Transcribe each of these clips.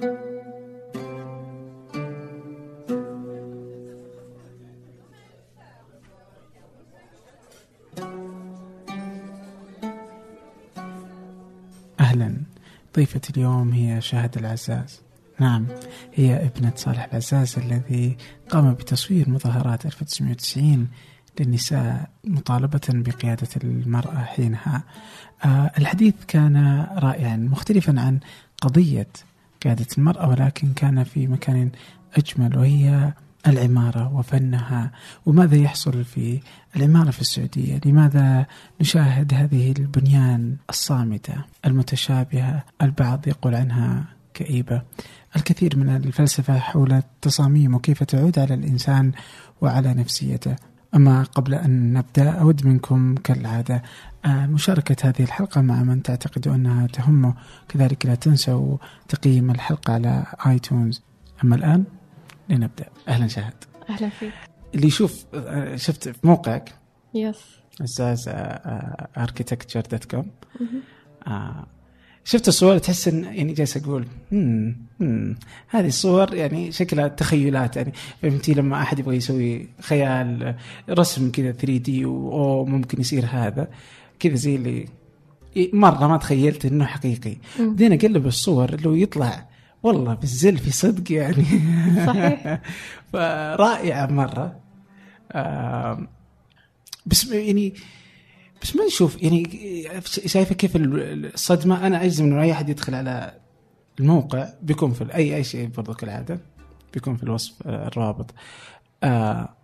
أهلا. ضيفتي اليوم هي شاهد العزاز. نعم هي ابنة صالح العزاز الذي قام بتصوير مظاهرات 1990 للنساء مطالبة بقيادة المرأة حينها. آه الحديث كان رائعا مختلفا عن قضية قيادة المرأة ولكن كان في مكان أجمل وهي العمارة وفنها. وماذا يحصل في العمارة في السعودية؟ لماذا نشاهد هذه البنيان الصامتة المتشابهة؟ البعض يقول عنها كئيبة. الكثير من الفلسفة حول التصاميم وكيف تعود على الإنسان وعلى نفسيته. أما قبل أن نبدأ أود منكم كالعادة آه، مشاركة هذه الحلقة مع من تعتقد أنها تهمه كذلك لا تنسوا تقييم الحلقة على آيتونز. أما الآن لنبدأ. أهلا شهد. أهلا فيك. اللي يشوف آه، شفت في موقعك؟ yes عزاز architecture dot com شفت الصور تحس إن يعني جالس أقول مم مم. هذه الصور يعني شكلها تخيلات يعني. فهمتي؟ لما أحد يبغى يسوي خيال رسم كذا 3 دي وممكن يصير هذا. كذا زي اللي مرة ما تخيلت إنه حقيقي. بعدين أقلب الصور لو يطلع والله بالزل في صدق يعني. صحيح. فرائعة مرة. بس يعني بس ما نشوف يعني شايفة كيف الصدمة؟ أنا أجزم إنه أي أحد يدخل على الموقع بيكون في اي أي شيء برضو كالعادة بيكون في الوصف آه، الرابط. آه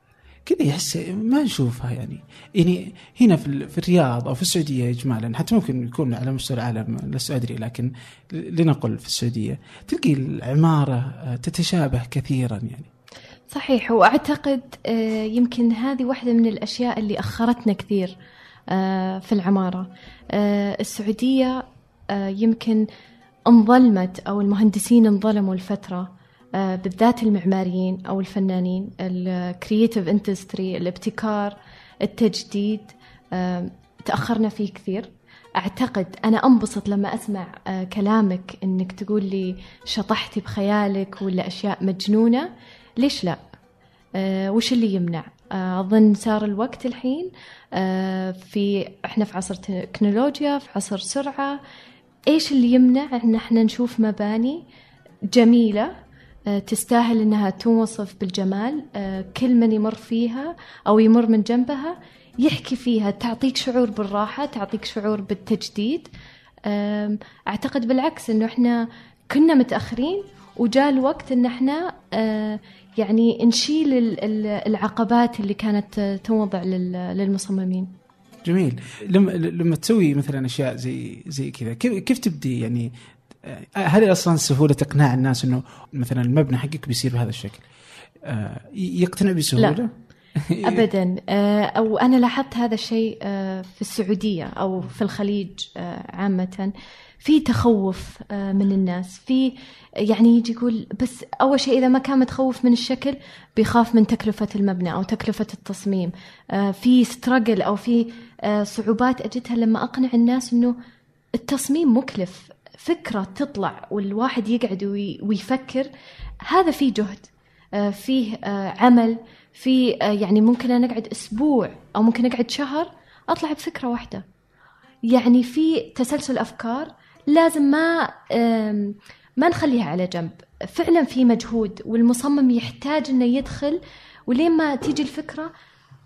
كذا يحس ما نشوفها يعني. يعني هنا في, في الرياض أو في السعودية اجمالا حتى ممكن يكون على مستوى العالم لست ادري لكن لنقل في السعودية تلقي العمارة آه، تتشابه كثيرا يعني. صحيح وأعتقد آه، يمكن هذه واحدة من الأشياء اللي أخرتنا كثير. في العمارة. آه، السعودية آه، يمكن انظلمت أو المهندسين انظلموا الفترة بالذات المعماريين أو الفنانين ال creative industry الابتكار التجديد تأخرنا فيه كثير. أعتقد أنا أنبسط لما أسمع كلامك إنك تقول لي شطحتي بخيالك ولا أشياء مجنونة. ليش لا؟ وش اللي يمنع؟ أظن صار الوقت الحين آه، في إحنا في عصر تكنولوجيا في عصر سرعة إيش اللي يمنع إن إحنا نشوف مباني جميلة آه، تستاهل إنها توصف بالجمال آه، كل من يمر فيها أو يمر من جنبها يحكي فيها تعطيك شعور بالراحة تعطيك شعور بالتجديد أعتقد بالعكس إنه إحنا كنا متأخرين وجاء الوقت إن إحنا يعني نشيل العقبات اللي كانت توضع للمصممين. جميل. لما لما تسوي مثلا أشياء زي زي كذا كيف كيف تبدي يعني هل أصلا سهولة إقناع الناس إنه مثلا المبنى حقك بيصير بهذا الشكل؟ آه، يقتنع بسهولة؟ لا. ابدا. آه، أو أنا لاحظت هذا الشيء آه، في السعودية أو في الخليج عامة. في تخوف من الناس. في يعني يجي يقول بس أول شيء إذا ما كان متخوف من الشكل بيخاف من تكلفة المبنى أو تكلفة التصميم. في ستراجل أو في صعوبات أجدها لما أقنع الناس إنه التصميم مكلف فكرة تطلع والواحد يقعد ويفكر هذا فيه جهد فيه عمل في آه، يعني ممكن أنا أقعد أسبوع أو ممكن أقعد شهر أطلع بفكرة واحدة. يعني في تسلسل أفكار لازم ما ما نخليها على جنب. فعلا في مجهود والمصمم يحتاج إنه يدخل. ولين ما تيجي الفكرة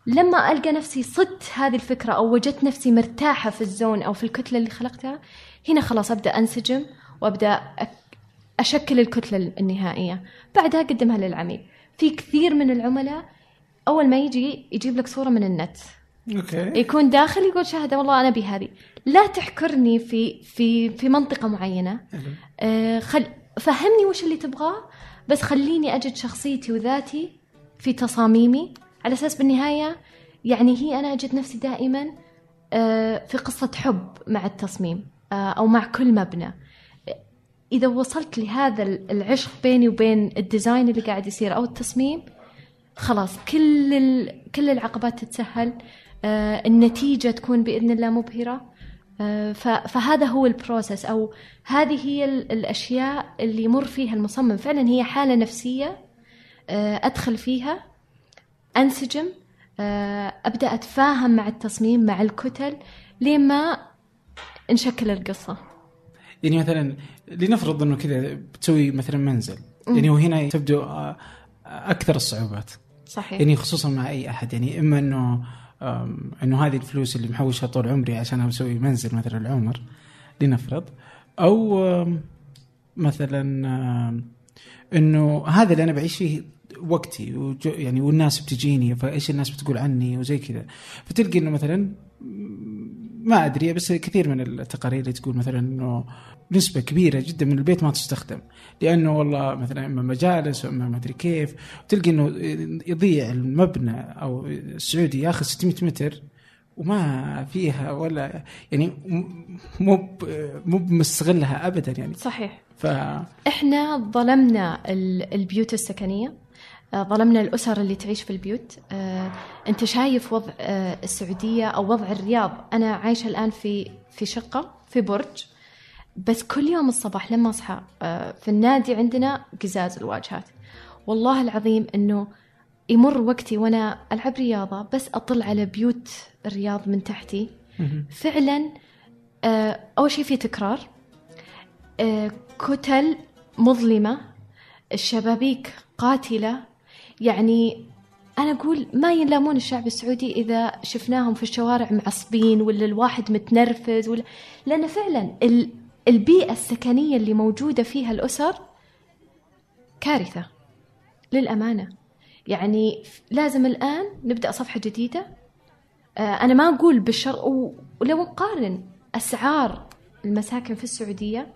لما ألقى نفسي صدت هذه الفكرة أو وجدت نفسي مرتاحة في الزون أو في الكتلة اللي خلقتها هنا خلاص أبدأ أنسجم وأبدأ أشكل الكتلة النهائية. بعدها أقدمها للعميل. في كثير من العملاء أول ما يجي يجيب لك صورة من النت. أوكي. يكون داخل يقول شاهد والله أنا أبي هذه. لا تحكرني في في في منطقة معينة. آه خل فهمني وش اللي تبغاه بس خليني أجد شخصيتي وذاتي في تصاميمي. على أساس بالنهاية يعني هي أنا أجد نفسي دائما آه في قصة حب مع التصميم آه أو مع كل مبنى. إذا وصلت لهذا العشق بيني وبين ال design اللي قاعد يصير أو التصميم خلاص كل. كل العقبات تتسهل. النتيجة تكون بإذن الله مبهرة. آه، فهذا هو ال process أو هذه هي ال- الأشياء اللي يمر فيها المصمم. فعلا هي حالة نفسية آه، أدخل فيها أنسجم آه، أبدأ أتفاهم مع التصميم مع الكتل لين ما نشكل القصة. يعني مثلا لنفرض إنه كذا بتسوي مثلا منزل. يعني وهنا تبدو آه، أكثر الصعوبات. صحيح. يعني خصوصا مع أي أحد. يعني إما إنه آم، إنه هذه الفلوس اللي محوشها طول عمري عشان أسوي منزل مثلا العمر لنفرض. أو مثلا إنه هذا اللي أنا بعيش فيه وقتي يعني والناس بتجيني فإيش الناس بتقول عني وزي كذا. فتلقي إنه مثلا ما أدري بس كثير من التقارير اللي تقول مثلا إنه نسبة كبيرة جدا من البيت ما تستخدم. لأنه والله مثلا إما مجالس وإما ما أدري كيف تلقي إنه يضيع المبنى أو السعودي ياخذ 600 متر وما فيها ولا يعني مو مو مستغلها أبدا يعني. صحيح. ف إحنا ظلمنا ال- البيوت السكنية. ظلمنا الأسر اللي تعيش في البيوت. آه، أنت شايف وضع آه، السعودية أو وضع الرياض؟ أنا عايشة الآن في في شقة في برج بس كل يوم الصباح لما أصحى آه، في النادي عندنا قزاز الواجهات. والله العظيم إنه يمر وقتي وأنا ألعب رياضة بس أطل على بيوت الرياض من تحتي. فعلا آه، أول شيء في تكرار. آه، كتل مظلمة الشبابيك قاتلة يعني أنا أقول ما يلامون الشعب السعودي إذا شفناهم في الشوارع معصبين ولا الواحد متنرفز ولا لأن فعلا ال- البيئة السكنية اللي موجودة فيها الأسر كارثة للأمانة. يعني لازم الآن نبدأ صفحة جديدة. آه، أنا ما أقول بالشر ولو نقارن أسعار المساكن في السعودية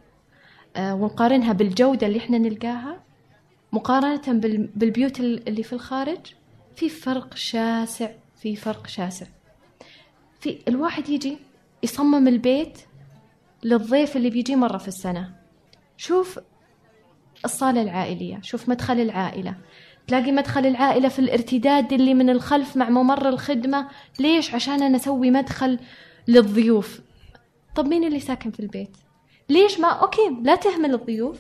آه، ونقارنها بالجودة اللي إحنا نلقاها مقارنة بال- بالبيوت ال- اللي في الخارج في فرق شاسع في فرق شاسع. في الواحد يجي يصمم البيت للضيف اللي بيجي مرة في السنة. شوف الصالة العائلية شوف مدخل العائلة. تلاقي مدخل العائلة في الارتداد اللي من الخلف مع ممر الخدمة. ليش؟ عشان أنا أسوي مدخل للضيوف. طب مين اللي ساكن في البيت؟ ليش ما؟ أوكي لا تهمل الضيوف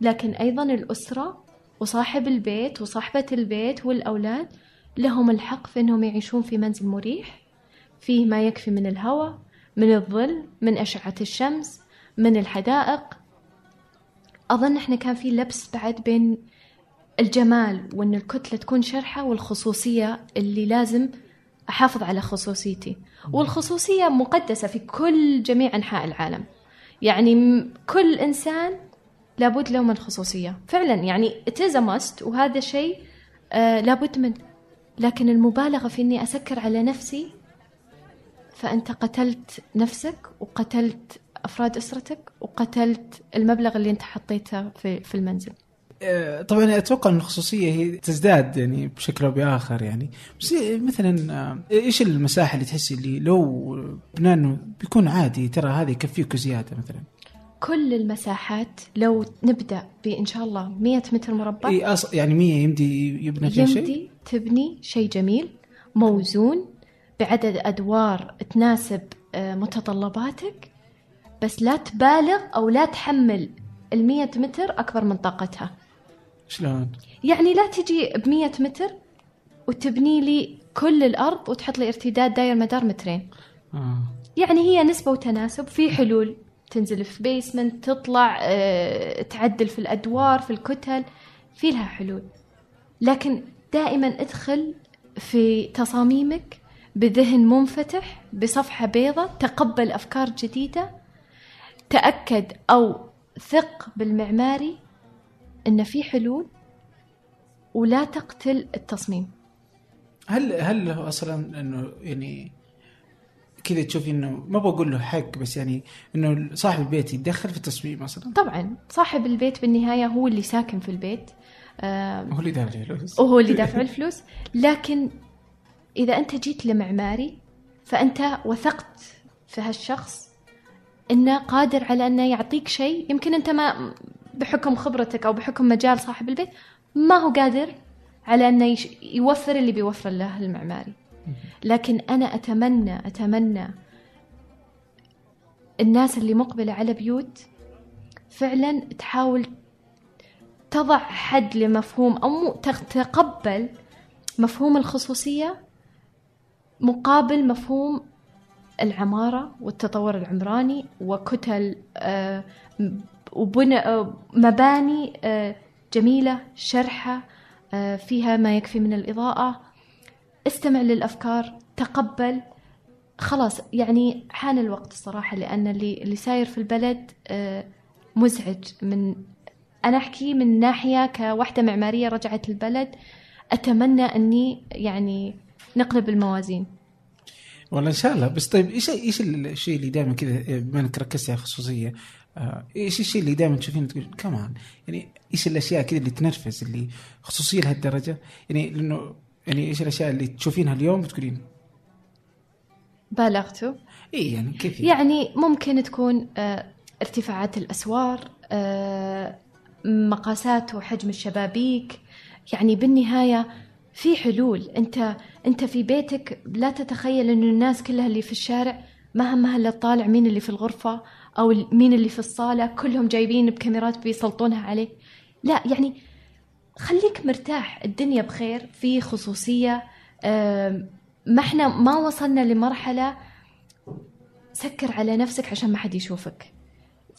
لكن أيضا الأسرة وصاحب البيت وصاحبة البيت والأولاد لهم الحق في أنهم يعيشون في منزل مريح فيه ما يكفي من الهواء من الظل من أشعة الشمس من الحدائق. أظن إحنا كان في لبس بعد بين الجمال وإن الكتلة تكون شرحة والخصوصية اللي لازم أحافظ على خصوصيتي. والخصوصية مقدسة في كل جميع أنحاء العالم. يعني كل إنسان لابد له من خصوصية فعلا يعني it must وهذا شيء آه لابد منه لكن المبالغة في إني أسكر على نفسي فأنت قتلت نفسك وقتلت أفراد أسرتك وقتلت المبلغ اللي أنت حطيته في, في المنزل. آه، طبعا أتوقع إن الخصوصية هي تزداد يعني بشكل أو بآخر يعني. بس مثلا آه، إيش المساحة اللي تحسي اللي لو بناء انه بيكون عادي ترى هذا يكفيك زيادة مثلا؟ كل المساحات لو نبدأ بإن شاء الله 100 متر مربع إي أص... يعني 100 يمدي يبنى فيها شيء يمدي تبني شيء جميل موزون بعدد أدوار تناسب آه، متطلباتك بس لا تبالغ أو لا تحمل المية متر أكبر من طاقتها شلون؟ يعني لا تجي بمية متر وتبني لي كل الأرض وتحط لي ارتداد داير مدار مترين آه. يعني هي نسبة وتناسب في حلول تنزل في بيسمنت تطلع آه، تعدل في الأدوار في الكتل في لها حلول. لكن دائما ادخل في تصاميمك بذهن منفتح بصفحة بيضة تقبل أفكار جديدة تأكد أو ثق بالمعماري إن في حلول ولا تقتل التصميم. هل هل أصلا إنه يعني كذا تشوفي إنه ما بقول له حق بس يعني إنه صاحب البيت يتدخل في التصميم أصلا طبعا صاحب البيت بالنهاية هو اللي ساكن في البيت. هو اللي دافع الفلوس. وهو اللي دافع الفلوس. لكن إذا أنت جيت لمعماري فأنت وثقت في هالشخص إنه قادر على أنه يعطيك شيء يمكن أنت ما بحكم خبرتك أو بحكم مجال صاحب البيت ما هو قادر على يش- يوفر اللي بيوفر له المعماري. لكن أنا أتمنى أتمنى الناس اللي مقبلة على بيوت فعلا تحاول تضع حد لمفهوم أو تتقبل مفهوم الخصوصية مقابل مفهوم العمارة والتطور العمراني وكتل آه، وبنى آه، مباني آه، جميلة شرحة فيها ما يكفي من الإضاءة. استمع للأفكار تقبل. خلاص يعني حان الوقت الصراحة لأن اللي اللي ساير في البلد مزعج. من أنا أحكي من ناحية كوحدة معمارية رجعت البلد أتمنى أني يعني نقلب الموازين. والله إن شاء الله. بس طيب إيش إيش الشيء اللي دائما كذا بما انك ركزت على الخصوصيه آه، إيش الشيء اللي دائما تشوفين؟ تقول كمان يعني إيش الأشياء كذا اللي تنرفز اللي خصوصية لهالدرجة؟ يعني لأنه يعني إيش الأشياء اللي تشوفينها اليوم بتقولين بالغتوا اي يعني كيف يعني؟ ممكن تكون آه ارتفاعات الأسوار آه مقاسات وحجم الشبابيك. يعني بالنهاية في حلول. أنت أنت في بيتك لا تتخيل انه الناس كلها اللي في الشارع ما همها الا تطالع مين اللي في الغرفة أو مين اللي في الصالة كلهم جايبين بكاميرات بيسلطونها عليك لا يعني خليك مرتاح الدنيا بخير في خصوصية. ما إحنا ما وصلنا لمرحلة سكر على نفسك عشان ما حد يشوفك.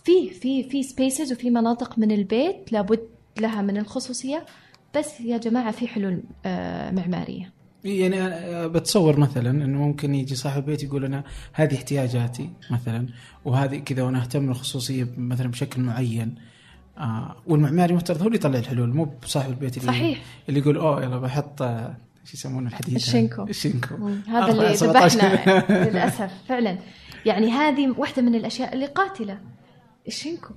في في في سبيسز وفي مناطق من البيت لابد لها من الخصوصية بس يا جماعة في حلول آه، معمارية. يعني بتصور مثلا إنه ممكن يجي صاحب البيت يقول أنا هذه احتياجاتي مثلا وهذه كذا وأنا أهتم بالخصوصيه مثلا بشكل معين. آه والمعماري مفترض هو اللي يطلع الحلول مو بصاحب البيت اللي صحيح. اللي يقول أوه يلا بحط آه، شو يسمونه الحديد الشينكو. الشينكو. هذا اللي ذبحنا للأسف فعلا. يعني هذه واحدة من الأشياء اللي قاتلة. الشينكو.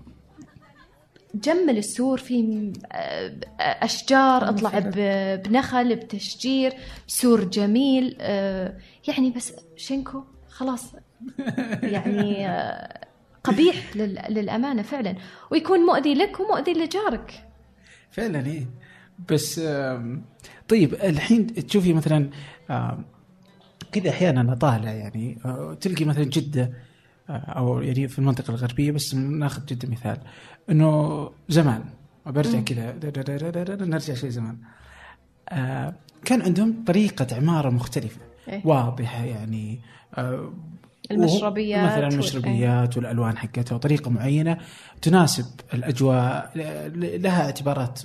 جمل السور في آه، أشجار أطلع بنخل بتشجير سور جميل آه، يعني بس شينكو خلاص. يعني قبيح للأمانة فعلا. ويكون مؤذي لك ومؤذي لجارك. فعلا إيه. بس طيب الحين تشوفي مثلا كذا أحيانا أطالع يعني تلقي مثلا جدة أو يعني في المنطقة الغربية بس ناخذ جدة مثال. إنه زمان وبرجع كذا نرجع شوي زمان. آه كان عندهم طريقة عمارة مختلفة. إيه؟ واضحة يعني آه المشربيات مثلا المشربيات؟ والألوان حقتها وطريقة معينة تناسب الأجواء لها اعتبارات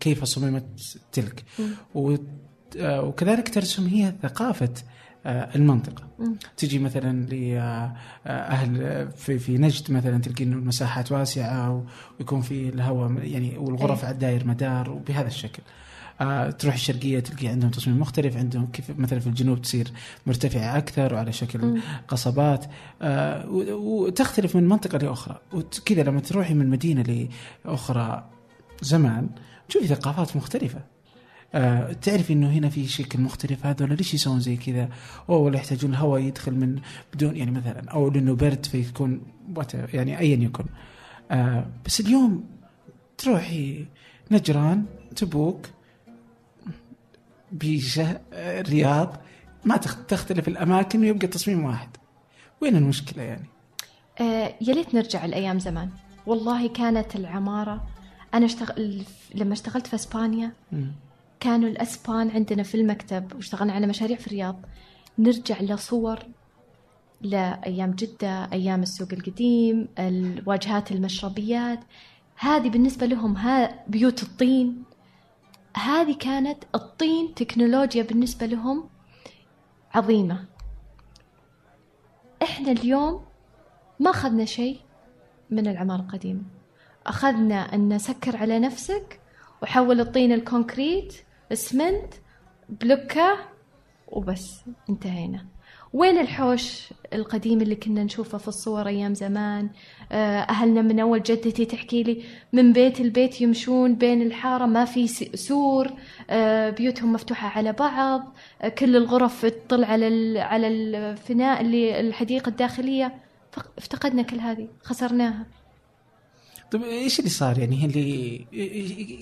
كيف صممت تلك وكذلك ترسم هي ثقافة المنطقة م. تجي مثلا لأهل في في نجد مثلا تلقي انه المساحات واسعة ويكون في الهواء يعني والغرف أيه. على الداير مدار وبهذا الشكل آه تروح الشرقية تلقي عندهم تصميم مختلف عندهم كيف مثلا في الجنوب تصير مرتفعة أكثر وعلى شكل م. قصبات آه وتختلف من منطقة لأخرى وكذا لما تروحي من مدينة لأخرى زمان تشوفي ثقافات مختلفة آه تعرف إنه هنا في شكل مختلف هذول ليش يسوون زي كذا؟ أو ولا يحتاجون الهواء يدخل من بدون يعني مثلا أو لأنه برد فيكون يعني ايا يكن. آه بس اليوم تروحي نجران تبوك بيشة الرياض ما تختلف الأماكن ويبقى تصميم واحد. وين المشكلة يعني؟ آه يا ليت نرجع لأيام زمان، والله كانت العمارة أنا اشتغل لما اشتغلت في إسبانيا م. كانوا الأسبان عندنا في المكتب واشتغلنا على مشاريع في الرياض نرجع لصور لأيام جدة أيام السوق القديم الواجهات المشربيات هذه بالنسبة لهم ها بيوت الطين هذه كانت الطين تكنولوجيا بالنسبة لهم عظيمة. إحنا اليوم ما أخذنا شيء من العمارة القديمة. أخذنا أن نسكر على نفسك وحول الطين الكونكريت اسمنت بلوكة وبس انتهينا. وين الحوش القديم اللي كنا نشوفه في الصور أيام زمان؟ آه، أهلنا من أول جدتي تحكي لي من بيت البيت يمشون بين الحارة ما في سور آه، بيوتهم مفتوحة على بعض آه، كل الغرف تطل على على الفناء اللي الحديقة الداخلية. افتقدنا كل هذه خسرناها. طيب إيش اللي صار؟ يعني اللي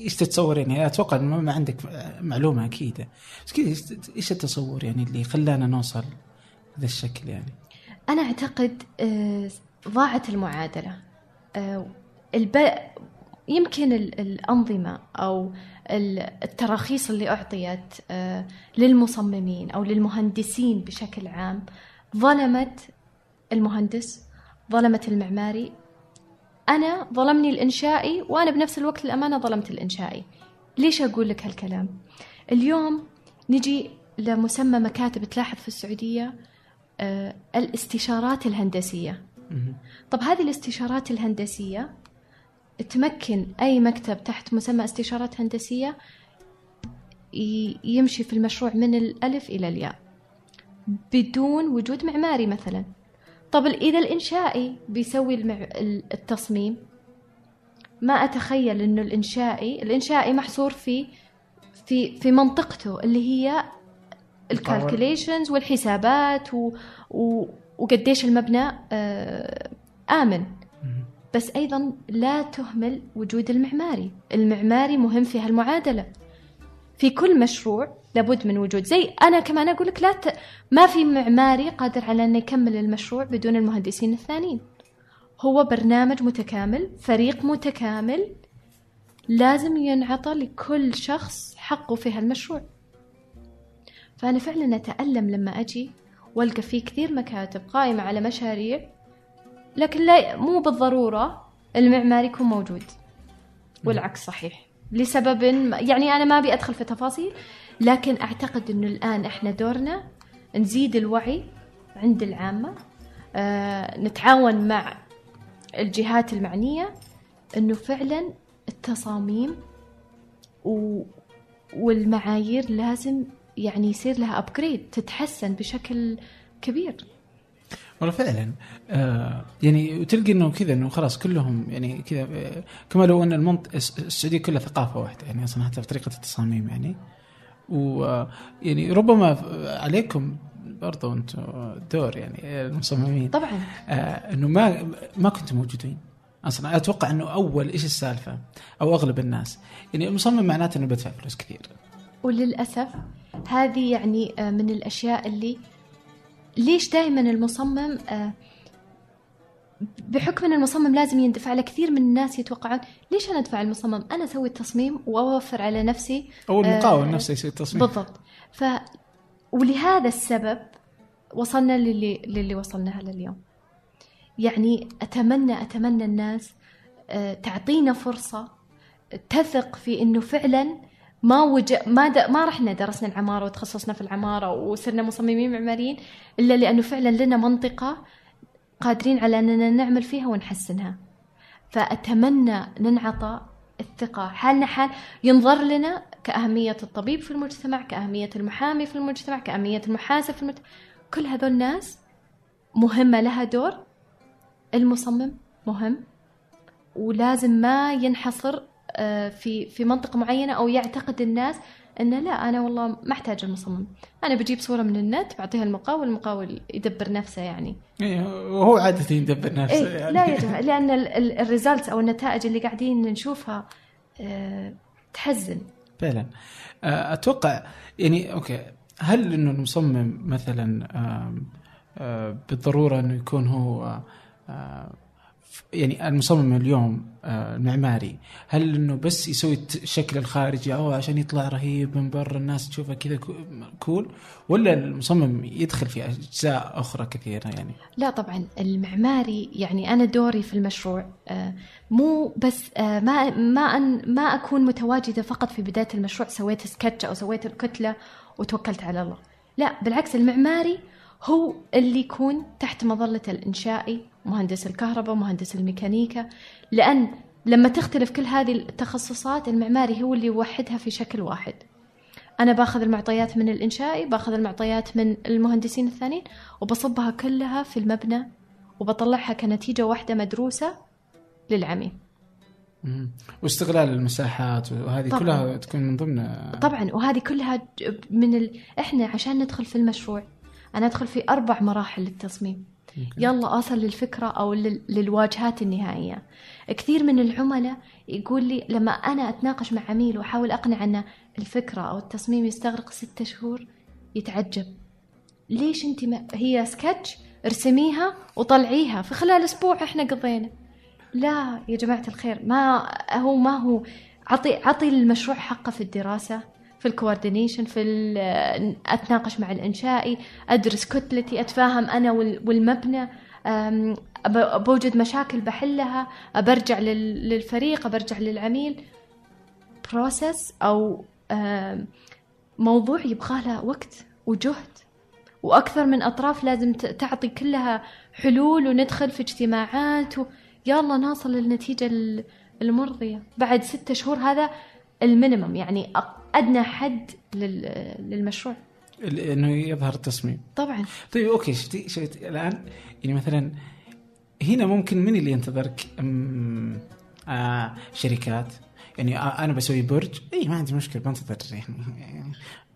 إيش تتصور؟ يعني أتوقع ما عندك معلومة أكيد بس كذا إيش التصور يعني اللي خلانا نوصل هذا الشكل يعني. أنا أعتقد آه، ضاعت المعادلة. آه، الب... يمكن الأنظمة أو التراخيص اللي أعطيت آه، للمصممين أو للمهندسين بشكل عام ظلمت المهندس ظلمت المعماري. أنا ظلمني الإنشائي وأنا بنفس الوقت الأمانة ظلمت الإنشائي. ليش أقول لك هالكلام؟ اليوم نجي لمسمى مكاتب تلاحظ في السعودية الاستشارات الهندسية. طب هذه الاستشارات الهندسية تمكن أي مكتب تحت مسمى استشارات هندسية يمشي في المشروع من الألف إلى الياء بدون وجود معماري مثلا. طب إذا الإنشائي بيسوي. التصميم؟ ما أتخيل إنه الإنشائي الإنشائي محصور في في في منطقته اللي هي الكالكوليشنز والحسابات و... و... وقديش المبنى آه آمن. بس أيضا لا تهمل وجود المعماري. المعماري مهم في هالمعادلة. في كل مشروع لابد من وجود. زي أنا كمان أقول لك لا ت... ما في معماري قادر على أنه يكمل المشروع بدون المهندسين الثانيين. هو برنامج متكامل فريق متكامل لازم ينعطى لكل شخص حقه في هالمشروع. فأنا فعلا أتألم لما أجي وألقى في كثير مكاتب قائمة على مشاريع لكن لا مو بالضرورة المعمار يكون موجود. والعكس صحيح. لسبب يعني أنا ما أبي أدخل في تفاصيل لكن أعتقد أنه الآن إحنا دورنا نزيد الوعي عند العامة آه نتعاون مع الجهات المعنية أنه فعلا التصاميم و... والمعايير لازم يعني يصير لها ابجريد تتحسن بشكل كبير. والله فعلا. آه يعني وتلقي إنه كذا إنه خلاص كلهم يعني كذا آه كما لو أن المنط السعودية كلها ثقافة واحدة يعني أصلا حتى في طريقة التصاميم يعني. ويعني ربما عليكم برضو أنتم دور يعني المصممين. طبعا. آه إنه ما ما كنتم موجودين. أصلا أتوقع إنه أول إيش السالفة؟ أو أغلب الناس. يعني المصمم معناته إنه بدفع فلوس كثير. وللأسف هذه يعني آه، من الأشياء اللي ليش دائما المصمم آه، بحكم إن المصمم لازم يندفع له كثير من الناس يتوقعون ليش أنا أدفع المصمم؟ أنا أسوي التصميم وأوفر على نفسي أو المقاول آه نفسه يسوي التصميم. بالضبط. ف ولهذا السبب وصلنا للي للي وصلنا له اليوم. يعني أتمنى أتمنى الناس تعطينا فرصة تثق في إنه فعلا ما وج... ما د... ما رحنا درسنا العمارة وتخصصنا في العمارة وصرنا مصممين معماريين إلا لأنه فعلا لنا منطقة قادرين على أننا نعمل فيها ونحسنها. فأتمنى ننعطى الثقة. حالنا حال ينظر لنا كأهمية الطبيب في المجتمع كأهمية المحامي في المجتمع كأهمية المحاسب في المجتمع. كل هذول الناس مهمة لها دور. المصمم مهم. ولازم ما ينحصر في في منطقة معينة أو يعتقد الناس إنه لا أنا والله ما أحتاج المصمم. أنا بجيب صورة من النت بعطيها المقاول المقاول يدبر نفسه يعني. إيه وهو عادة يدبر نفسه إيه يعني. لا يا جماعة لأن الريزلتس أو النتائج اللي قاعدين نشوفها أه تحزن. فعلا. آه، أتوقع يعني أوكي هل إنه المصمم مثلا آه، بالضرورة إنه يكون هو يعني المصمم اليوم آه، المعماري هل إنه بس يسوي الشكل الخارجي أو عشان يطلع رهيب من برا الناس تشوفه كذا كول ولا المصمم يدخل في أجزاء أخرى كثيرة يعني؟ لا طبعا المعماري يعني أنا دوري في المشروع آه، مو بس آه، ما ما أن ما أكون متواجدة فقط في بداية المشروع سويت سكتش أو سويت الكتلة وتوكلت على الله. لا بالعكس المعماري هو اللي يكون تحت مظلة الإنشائي مهندس الكهرباء مهندس الميكانيكا لأن لما تختلف كل هذه التخصصات المعماري هو اللي يوحدها في شكل واحد. أنا باخذ المعطيات من الإنشائي باخذ المعطيات من المهندسين الثانيين وبصبها كلها في المبنى وبطلعها كنتيجة واحدة مدروسة للعميل. واستغلال المساحات وهذه طبعًا. كلها تكون من ضمن طبعا وهذه كلها من ال... إحنا عشان ندخل في المشروع أنا أدخل في أربع مراحل للتصميم. يلا أصل للفكرة أو للواجهات النهائية. كثير من العملاء يقول لي لما أنا أتناقش مع عميل وأحاول أقنع أن الفكرة أو التصميم يستغرق ستة شهور يتعجب. ليش أنت ما هي سكتش؟ ارسميها وطلعيها. في خلال أسبوع إحنا قضينا. لا يا جماعة الخير ما هو ما هو. عطي عطي المشروع حقه في الدراسة. في الكوردينيشن في ال- أتناقش مع الإنشائي أدرس كتلتي أتفاهم أنا وال- والمبنى بوجد مشاكل بحلها برجع للفريق برجع للعميل process أو موضوع يبغى له وقت وجهد وأكثر من أطراف لازم تعطي كلها حلول وندخل في اجتماعات. يلا نوصل للنتيجة ال- المرضية بعد ستة شهور هذا ال minimum يعني أدنى حد لل... للمشروع. إنه يظهر التصميم. طبعا. طيب okay شفتي شفتي الآن يعني مثلا هنا ممكن من اللي ينتظرك؟ أم، آه شركات. يعني آه أنا بسوي برج. اي ما عندي مشكلة بنتظر يعني, يعني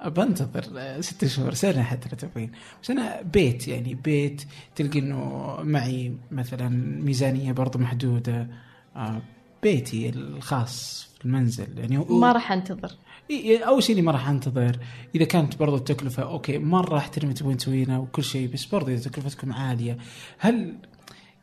بنتظر آه، ست شهور سنة حتى لو تبغين. بس أنا بيت يعني بيت تلقي إنه معي مثلا ميزانية برضه محدودة. آه بيتي الخاص في المنزل يعني ما راح أنتظر. أول شيء اللي ما راح أنتظر. إذا كانت برضو التكلفة okay مرة احترم اللي تبغون تسوينه وكل شيء بس برضو إذا تكلفتكم عالية هل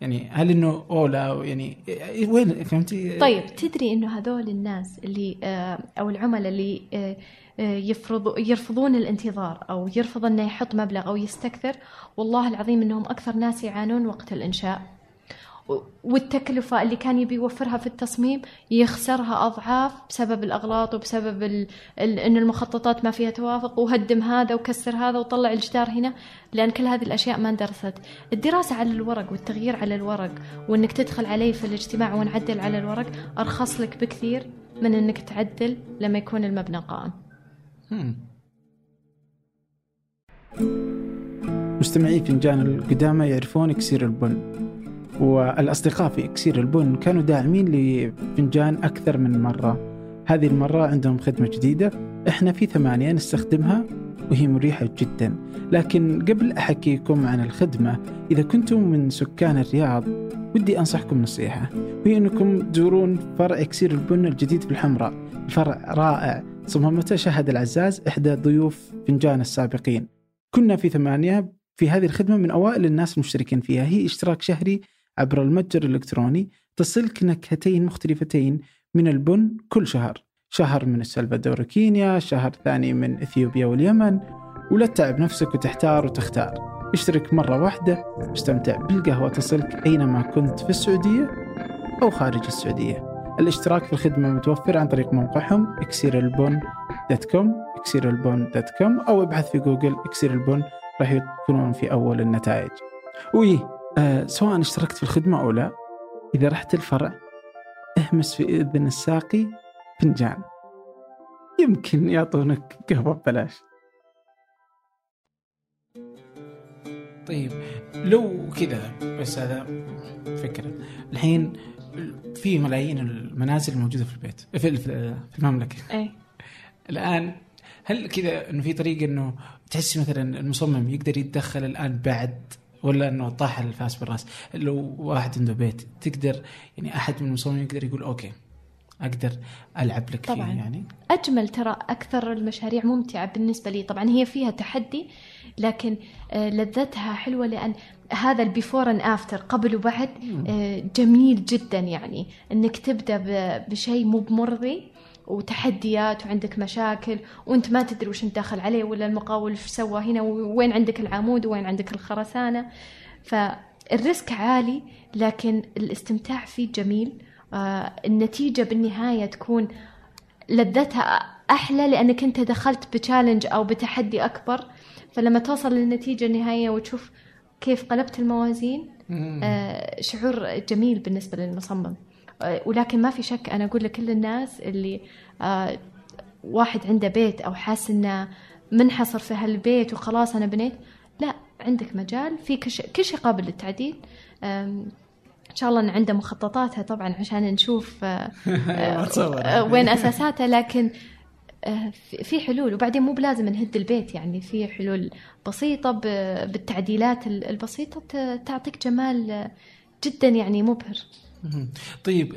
يعني هل إنه اولا يعني إيه، وين فهمتي؟ طيب تدري إنه هذول الناس اللي آه، أو العملاء اللي آه، آه، يفرضوا يرفضون الانتظار أو يرفض إنه يحط مبلغ أو يستكثر والله العظيم إنهم أكثر ناس يعانون وقت الإنشاء. والتكلفة اللي كان يبي يوفرها في التصميم يخسرها أضعاف بسبب الأغلاط وبسبب ال... ال... إن المخططات ما فيها توافق وهدم هذا وكسر هذا وطلع الجدار هنا لأن كل هذه الأشياء ما اندرست. الدراسة على الورق والتغيير على الورق وإنك تدخل عليه في الاجتماع ونعدل على الورق أرخص لك بكثير من إنك تعدل لما يكون المبنى قائم. مستمعي فنجان القدامى يعرفون اكسير البن. والأصدقاء في إكسير البن كانوا داعمين لفنجان أكثر من مرة. هذه المرة عندهم خدمة جديدة إحنا في ثمانية نستخدمها وهي مريحة جدا. لكن قبل أحكيكم عن الخدمة إذا كنتم من سكان الرياض ودي أنصحكم نصيحة. وهي أنكم تزورون فرع إكسير البن الجديد في الحمراء. الفرع رائع صممته شهد العزاز إحدى ضيوف فنجان السابقين. كنا في ثمانية في هذه الخدمة من أوائل الناس المشتركين فيها. هي إشتراك شهري عبر المتجر الإلكتروني تصلك نكهتين مختلفتين من البن كل شهر. شهر من السلفادور وكينيا شهر ثاني من إثيوبيا واليمن. ولا تتعب نفسك وتحتار وتختار. اشترك مرة واحدة واستمتع بالقهوة تصلك أينما كنت في السعودية أو خارج السعودية. الاشتراك في الخدمة متوفر عن طريق موقعهم اكسير البن dot com اكسير البن dot com أو ابحث في جوجل اكسير البن راح يكونون في أول النتائج. وإيه آه سواء اشتركت في الخدمة أو لا إذا رحت الفرع أهمس في إذن الساقي فنجان. يمكن يعطونك قهوة ببلاش. طيب لو كذا بس هذا فكرة. الحين في ملايين المنازل الموجودة في البيت في في المملكة. إيه. الآن هل كذا إنه في طريقة إنه تحسي مثلا المصمم يقدر يتدخل الآن بعد ولا إنه طاح الفاس بالرأس. لو واحد عنده بيت تقدر يعني أحد من المصممين يقدر يقول okay أقدر ألعب لك طبعاً. فيه يعني. أجمل ترى أكثر المشاريع ممتعة بالنسبة لي. طبعا هي فيها تحدي لكن آه، لذتها حلوة لأن هذا ال before and after قبل وبعد آه، جميل جدا يعني. إنك تبدأ بشيء مو بمرضي وتحديات وعندك مشاكل وانت ما تدري وش انت داخل عليه ولا المقاول وش سوى هنا وين عندك العمود وين عندك الخرسانة. فالريسك عالي لكن الاستمتاع فيه جميل. آه، النتيجة بالنهاية تكون لذتها أحلى لأنك أنت دخلت بتشالنج أو بتحدي أكبر. فلما توصل للنتيجة النهائية وتشوف كيف قلبت الموازين آه، شعور جميل بالنسبة للمصمم. ولكن ما في شك أنا أقول لكل الناس اللي آه، واحد عنده بيت أو حاس إنه منحصر في هالبيت وخلاص أنا بنيت لا عندك مجال في كل شيء قابل للتعديل إن شاء الله إن عنده مخططاتها طبعا عشان نشوف آه، آه،. آه، وين أساساتها لكن آه، في حلول وبعدين مو بلازم نهد البيت يعني في حلول بسيطة بالتعديلات ال- البسيطة تعطيك جمال آه، جدا يعني مبهر. طيب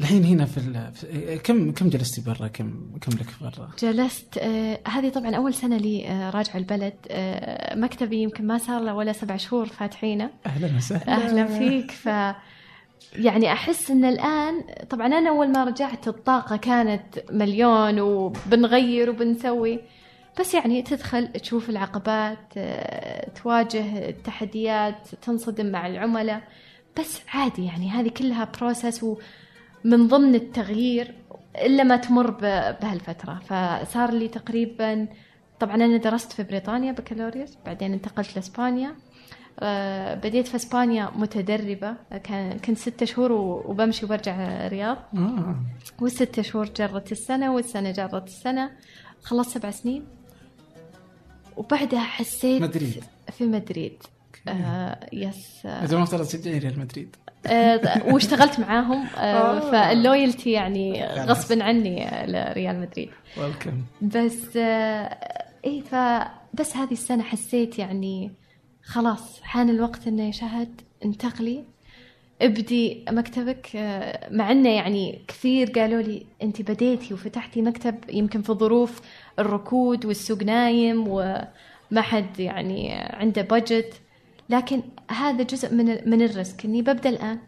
الحين هنا في, ال... في كم كم جلستي برا؟ كم كم لك برا جلست آه هذه طبعا أول سنة لي آه راجعه البلد آه مكتبي يمكن ما صار له ولا سبع شهور فاتحينه. أهلا وسهلا. أهلا فيك ف يعني أحس إن الآن طبعا أنا أول ما رجعت الطاقة كانت مليون وبنغير وبنسوي بس يعني تدخل تشوف العقبات آه، تواجه التحديات تنصدم مع العملاء. بس عادي يعني هذه كلها بروسس ومن ضمن التغيير إلا ما تمر بهالفترة. فصار لي تقريبا طبعا أنا درست في بريطانيا بكالوريوس بعدين انتقلت لإسبانيا. آه، بديت في إسبانيا متدربة. كان كنت ستة شهور وبمشي وبرجع الرياض آه. والستة شهور جرت السنة والسنة جرت السنة. خلصت سبع سنين. وبعدها حسيت مدريد. في مدريد. آه يس آه. إذا مفترض تشجعي ريال مدريد. آه واشتغلت معاهم آه, آه. فال loyalty يعني غصبا عني لريال مدريد. welcome بس آه إيه فبس هذه السنة حسيت يعني خلاص حان الوقت إنه يا شهد انتقلي ابدي مكتبك. آه، مع إنه يعني كثير قالوا لي انت بديتي وفتحتي مكتب يمكن في ظروف الركود والسوق نايم وما حد يعني عنده budget لكن هذا جزء من من ال risk. إني ببدأ الآن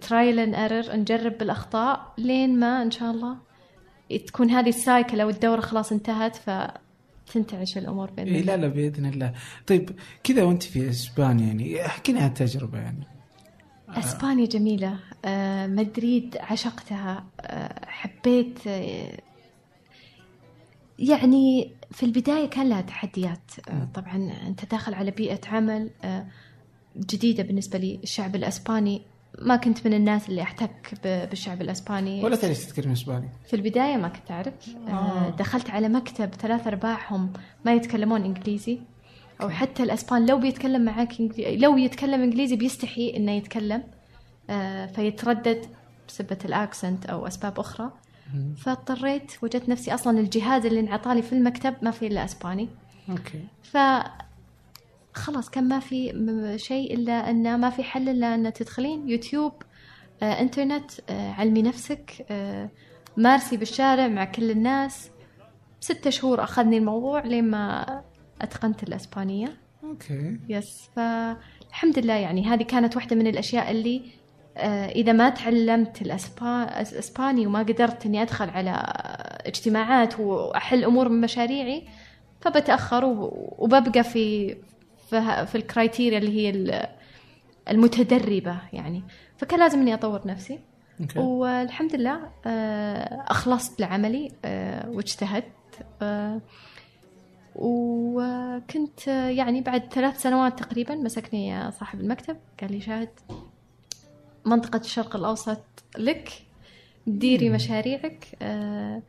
trial and error نجرب بالأخطاء لين ما إن شاء الله تكون هذه ال cycle أو الدورة خلاص انتهت ف تنتعش الأمور بين إيه لا لا بإذن الله. طيب كذا وأنت في إسبانيا يعني احكينا عن التجربة يعني. إسبانيا جميلة. آه، مدريد عشقتها. آه، حبيت آه، يعني في البداية كان لها تحديات. طبعا أنت داخل على بيئة عمل جديدة بالنسبة لي الشعب الأسباني. ما كنت من الناس اللي أحتك بالشعب الأسباني. ولا تعرف تتكلم أسباني. في البداية ما كنت أعرف. آه. دخلت على مكتب ثلاث أرباعهم ما يتكلمون إنجليزي. أو حتى الأسبان لو بيتكلم معاك إنجليزي لو يتكلم إنجليزي بيستحي إنه يتكلم. آه فيتردد بسبة الأكسنت أو أسباب أخرى. فاضطريت وجدت نفسي أصلا الجهاز اللي انعطالي في المكتب ما فيه إلا إسباني. okay. ف خلاص كان ما في شيء إلا انه ما في حل إلا أن تدخلين يوتيوب آه، إنترنت آه، علمي نفسك آه، مارسي بالشارع مع كل الناس. ستة شهور أخذني الموضوع لين ما أتقنت الإسبانية. okay. yes فالحمد لله يعني هذه كانت واحدة من الأشياء اللي آه، إذا ما تعلمت الإسباني وما قدرت إني أدخل على اجتماعات وأحل أمور من مشاريعي فبتأخر وببقى في في, الكرايتيريا اللي هي المتدربة يعني. فكان لازم إني أطور نفسي. okay. والحمد لله آه، أخلصت لعملي آه، واجتهدت وكنت يعني بعد ثلاث سنوات تقريبا مسكني صاحب المكتب. قال لي شاهد منطقة الشرق الأوسط لك ديري مشاريعك آه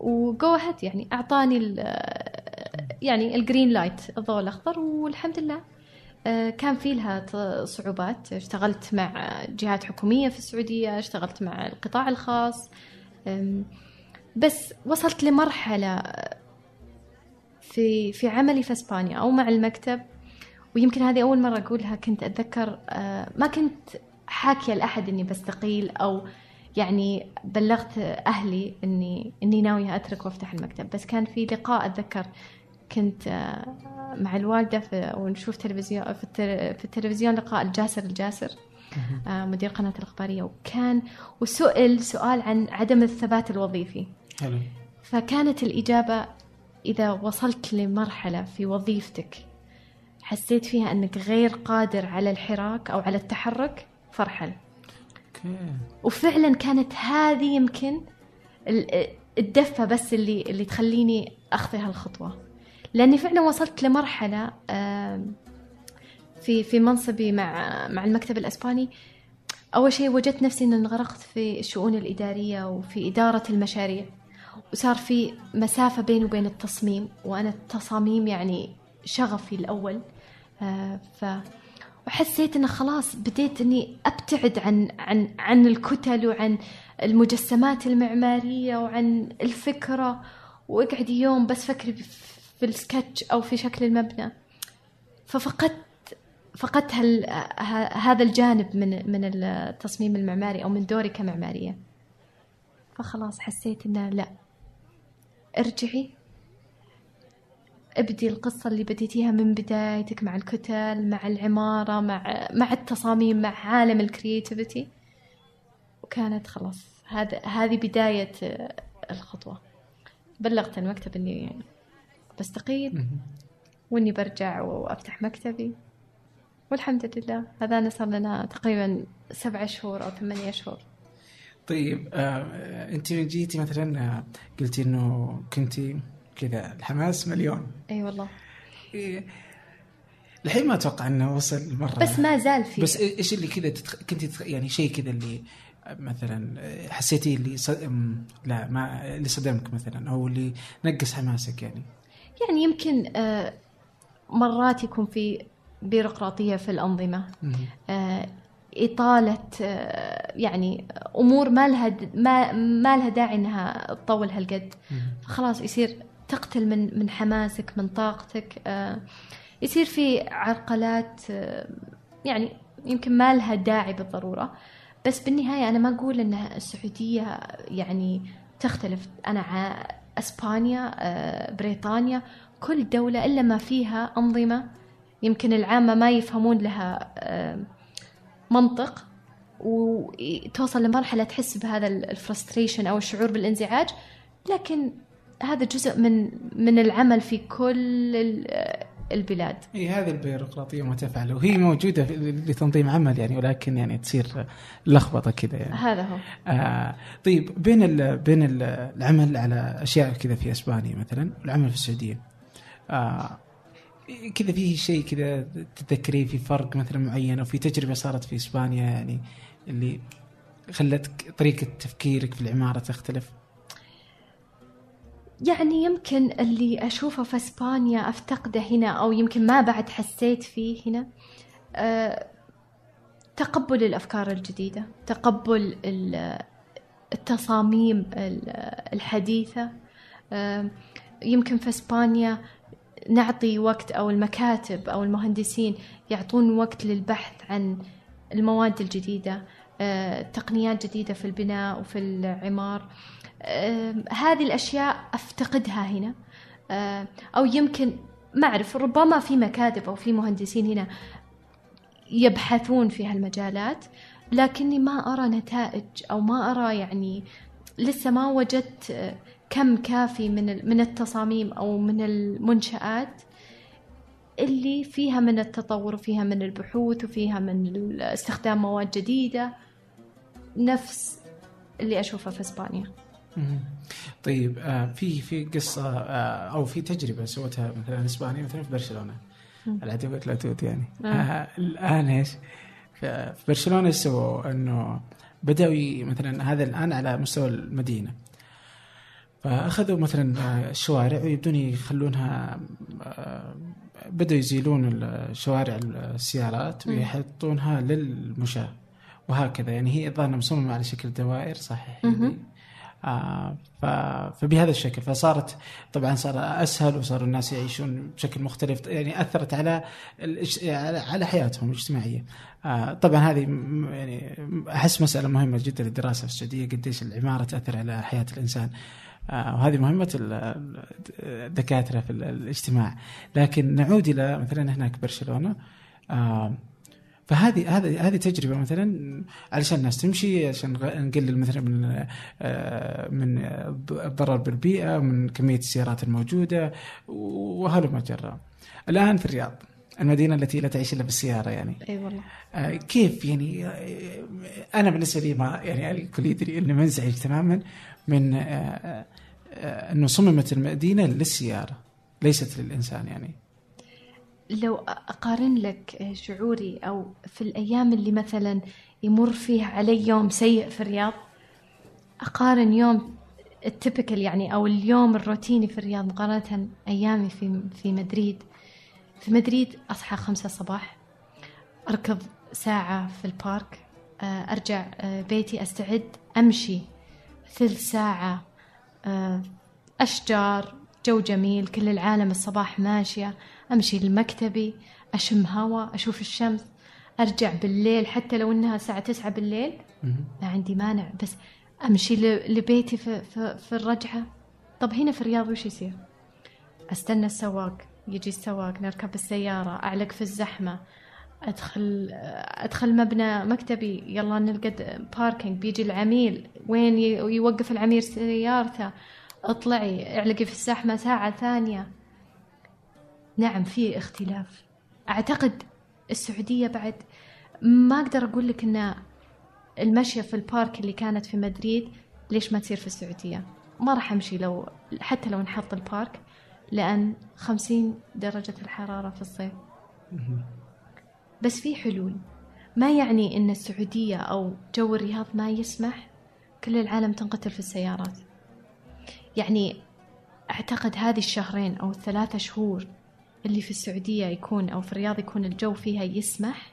وجو يعني أعطاني يعني ال green light الضوء الأخضر والحمد لله. آه كان في لها صعوبات. اشتغلت مع جهات حكومية في السعودية اشتغلت مع القطاع الخاص. بس وصلت لمرحلة في في عملي في إسبانيا أو مع المكتب. ويمكن هذه أول مرة أقولها كنت أتذكر آه، ما كنت حاكية لأحد إني بستقيل أو يعني بلغت أهلي اني إني ناوية أترك وأفتح المكتب. بس كان في لقاء أتذكر كنت آه، مع الوالدة في ونشوف تلفزيون في التلفزيون لقاء الجاسر الجاسر آه، مدير قناة الإخبارية. وكان وسئل سؤال عن عدم الثبات الوظيفي. حلو. فكانت الإجابة إذا وصلت لمرحلة في وظيفتك حسيت فيها أنك غير قادر على الحراك أو على التحرك فارحل وفعلا كانت هذه يمكن الدفة بس اللي اللي تخليني أخذ هالخطوة. لأني فعلا وصلت لمرحلة في في منصبي مع مع المكتب الإسباني. أول شيء وجدت نفسي أن انغرقت في الشؤون الإدارية وفي إدارة المشاريع. وصار في مسافة بيني وبين التصميم وأنا التصاميم يعني شغفي الأول. آه، ف وحسيت انه خلاص بديت إني أبتعد عن عن عن الكتل وعن المجسمات المعمارية وعن الفكرة وأقعد يوم بس فكري في السكتش أو في شكل المبنى. ففقدت فقدت هال... هذا الجانب من من التصميم المعماري أو من دوري كمعمارية. فخلاص حسيت انه لا أرجعي ابدي القصة اللي بديتيها من بدايتك مع الكتل مع العمارة مع مع التصاميم مع عالم الكرياتيفيتي. وكانت خلاص هذا هذه بداية الخطوة. بلغت المكتب إني بستقيل وإني برجع وأفتح مكتبي. والحمد لله هذا صار لنا تقريبا سبعة شهور أو ثمانية شهور. طيب آه أنت جيتي مثلا آه، قلتي إنه كنتي كذا. الحماس مليون. إي والله. إيه الحين ما أتوقع إنه وصل مرة. بس ما زال في. بس إيش اللي كذا تتخ... كنت تتخ... يعني شيء كذا اللي مثلا حسيتي اللي ص... لا ما اللي صدمك مثلا أو اللي نقص حماسك يعني؟ يعني يمكن آه، مرات يكون في بيروقراطيه في الأنظمة. آه، إطالة آه، يعني أمور ما لها ما ما لها داعي إنها تطول هالقد. خلاص يصير تقتل من من حماسك من طاقتك يصير في عرقلات يعني يمكن ما لها داعي بالضرورة. بس بالنهاية أنا ما أقول ان السعودية يعني تختلف. أنا إسبانيا بريطانيا كل دولة إلا ما فيها أنظمة يمكن العامة ما يفهمون لها منطق وتوصل لمرحلة تحس بهذا ال frustration أو الشعور بالانزعاج. لكن هذا جزء من من العمل في كل البلاد. إي هذه البيروقراطية ما تفعل وهي موجودة لتنظيم عمل يعني ولكن يعني تصير لخبطة كذا يعني. هذا هو. آه طيب بين ال بين ال العمل على أشياء كذا في إسبانيا مثلا والعمل في السعودية. آه كذا في شيء كذا تتذكريه في فرق مثلا معين أو في تجربة صارت في إسبانيا يعني اللي خلتك طريقة تفكيرك في العمارة تختلف؟ يعني يمكن اللي أشوفه في إسبانيا أفتقده هنا أو يمكن ما بعد حسيت فيه هنا أه تقبل الأفكار الجديدة تقبل التصاميم الحديثة. أه يمكن في إسبانيا نعطي وقت أو المكاتب أو المهندسين يعطون وقت للبحث عن المواد الجديدة أه تقنيات جديدة في البناء وفي العمار. هذه الأشياء أفتقدها هنا. أو يمكن ما أعرف ربما في مكاتب أو في مهندسين هنا يبحثون في هالمجالات لكني ما أرى نتائج أو ما أرى يعني لسه ما وجدت كم كافي من من التصاميم أو من المنشآت اللي فيها من التطور وفيها من البحوث وفيها من استخدام مواد جديدة نفس اللي أشوفه في إسبانيا. طيب آه في في قصة آه أو في تجربة سوتها مثلا اسبانيا مثلا في برشلونة. العدوة لا توت يعني. آه. آه الآن إيش؟ في برشلونة إيش سووا؟ إنه بدأوا مثلا هذا الآن على مستوى المدينة. فأخذوا مثلا الشوارع ويبدون يخلونها بدأوا يزيلون شوارع السيارات ويحطونها للمشاة. وهكذا يعني هي الظاهر مصممة على شكل دوائر صحيح يعني. فبهذا الشكل فصارت طبعا صار أسهل وصار الناس يعيشون بشكل مختلف يعني أثرت على على حياتهم الاجتماعية. آه طبعا هذه يعني أحس مسألة مهمة جدا للدراسة في السعودية قديش العمارة تأثر على حياة الإنسان. آه وهذه مهمة الدكاترة في الاجتماع لكن نعود إلى مثلا هناك برشلونة آه فهذه هذه هذه تجربة مثلا علشان الناس تمشي عشان نقلل مثلا من آه، من الضرر بالبيئة من كمية السيارات الموجودة وهلم جرى. الآن في الرياض المدينة التي لا تعيش إلا بالسيارة يعني. أي والله. آه، كيف يعني آه، أنا بالنسبة لي ما يعني الكل يدري اني منزعج تماما من أنه صممت المدينة للسيارة ليست للإنسان يعني. لو أقارن لك شعوري أو في الأيام اللي مثلا يمر فيها علي يوم سيء في الرياض أقارن يوم التبكل يعني أو اليوم الروتيني في الرياض مقارنة أيامي في في مدريد. في مدريد أصحى خمسة الصباح أركض ساعة في البارك آه، أرجع آه، بيتي أستعد أمشي ثلث ساعة آه، أشجار جو جميل كل العالم الصباح ماشية. أمشي لمكتبي أشم هواء أشوف الشمس أرجع بالليل حتى لو إنها الساعة تسعة بالليل. ما عندي مانع بس أمشي لبيتي في, في, في الرجعة. طب هنا في الرياض وش يصير؟ أستنى السواق يجي السواق نركب السيارة أعلق في الزحمة أدخل أدخل مبنى مكتبي يلا نلقى باركينج بيجي العميل. وين يوقف العميل سيارته؟ اطلعي اعلقي في الزحمة ساعة ثانية. نعم في اختلاف. أعتقد السعودية بعد ما أقدر أقول لك أن المشية في البارك اللي كانت في مدريد ليش ما تصير في السعودية؟ ما راح أمشي لو حتى لو نحط البارك لأن خمسين درجة الحرارة في الصيف. بس في حلول. ما يعني أن السعودية أو جو الرياض ما يسمح كل العالم تنقتل في السيارات. يعني أعتقد هذه الشهرين أو الثلاثة شهور اللي في السعودية يكون أو في الرياض يكون الجو فيها يسمح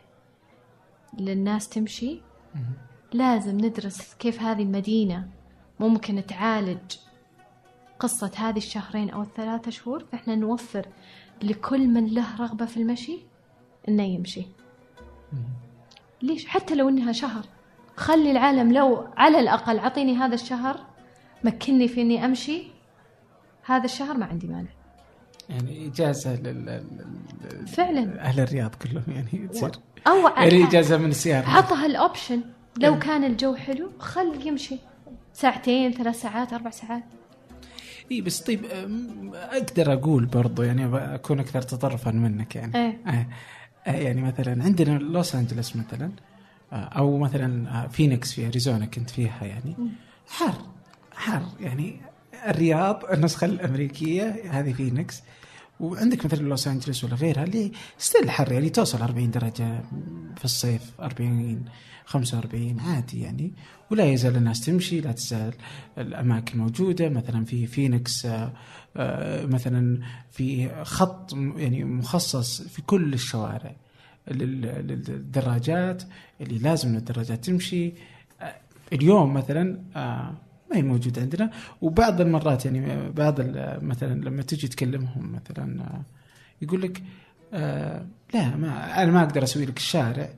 للناس تمشي. لازم ندرس كيف هذه المدينة ممكن تعالج قصة هذه الشهرين أو الثلاثة شهور. فإحنا نوفر لكل من له رغبة في المشي إنه يمشي. ليش؟ حتى لو إنها شهر. خلي العالم لو على الأقل عطيني هذا الشهر مكني في إني أمشي هذا الشهر ما عندي مانع. يعني إجازة لل فعلا. أهل الرياض كلهم يعني تصير أو يعني إجازة من السيارة. عطها الأوبشن لو إيه. كان الجو حلو خل يمشي. ساعتين ثلاث ساعات أربع ساعات. اي بس طيب أقدر أقول برضو يعني أكون أكثر تطرفا منك يعني. إيه. آه. آه، يعني مثلا عندنا لوس انجلوس مثلا آه، أو مثلا آه، فينيكس في أريزونا كنت فيها يعني. حر حر يعني. الرياض النسخة الأمريكية هذه فينيكس. وعندك مثلا لوس أنجلوس ولا غيرها اللي still حر يعني توصل 40 درجة في الصيف 40 45 عادي يعني. ولا يزال الناس تمشي لا تزال الأماكن موجودة. مثلا في فينيكس آه، آه، مثلا في خط يعني مخصص في كل الشوارع لل- للدراجات اللي لازم الدراجات تمشي. آه، اليوم مثلا ما هي موجود عندنا. وبعض المرات يعني بعض مثلا لما تجي تكلمهم مثلا آه، يقول لك آه، لا ما أنا ما أقدر أسوي لك الشارع.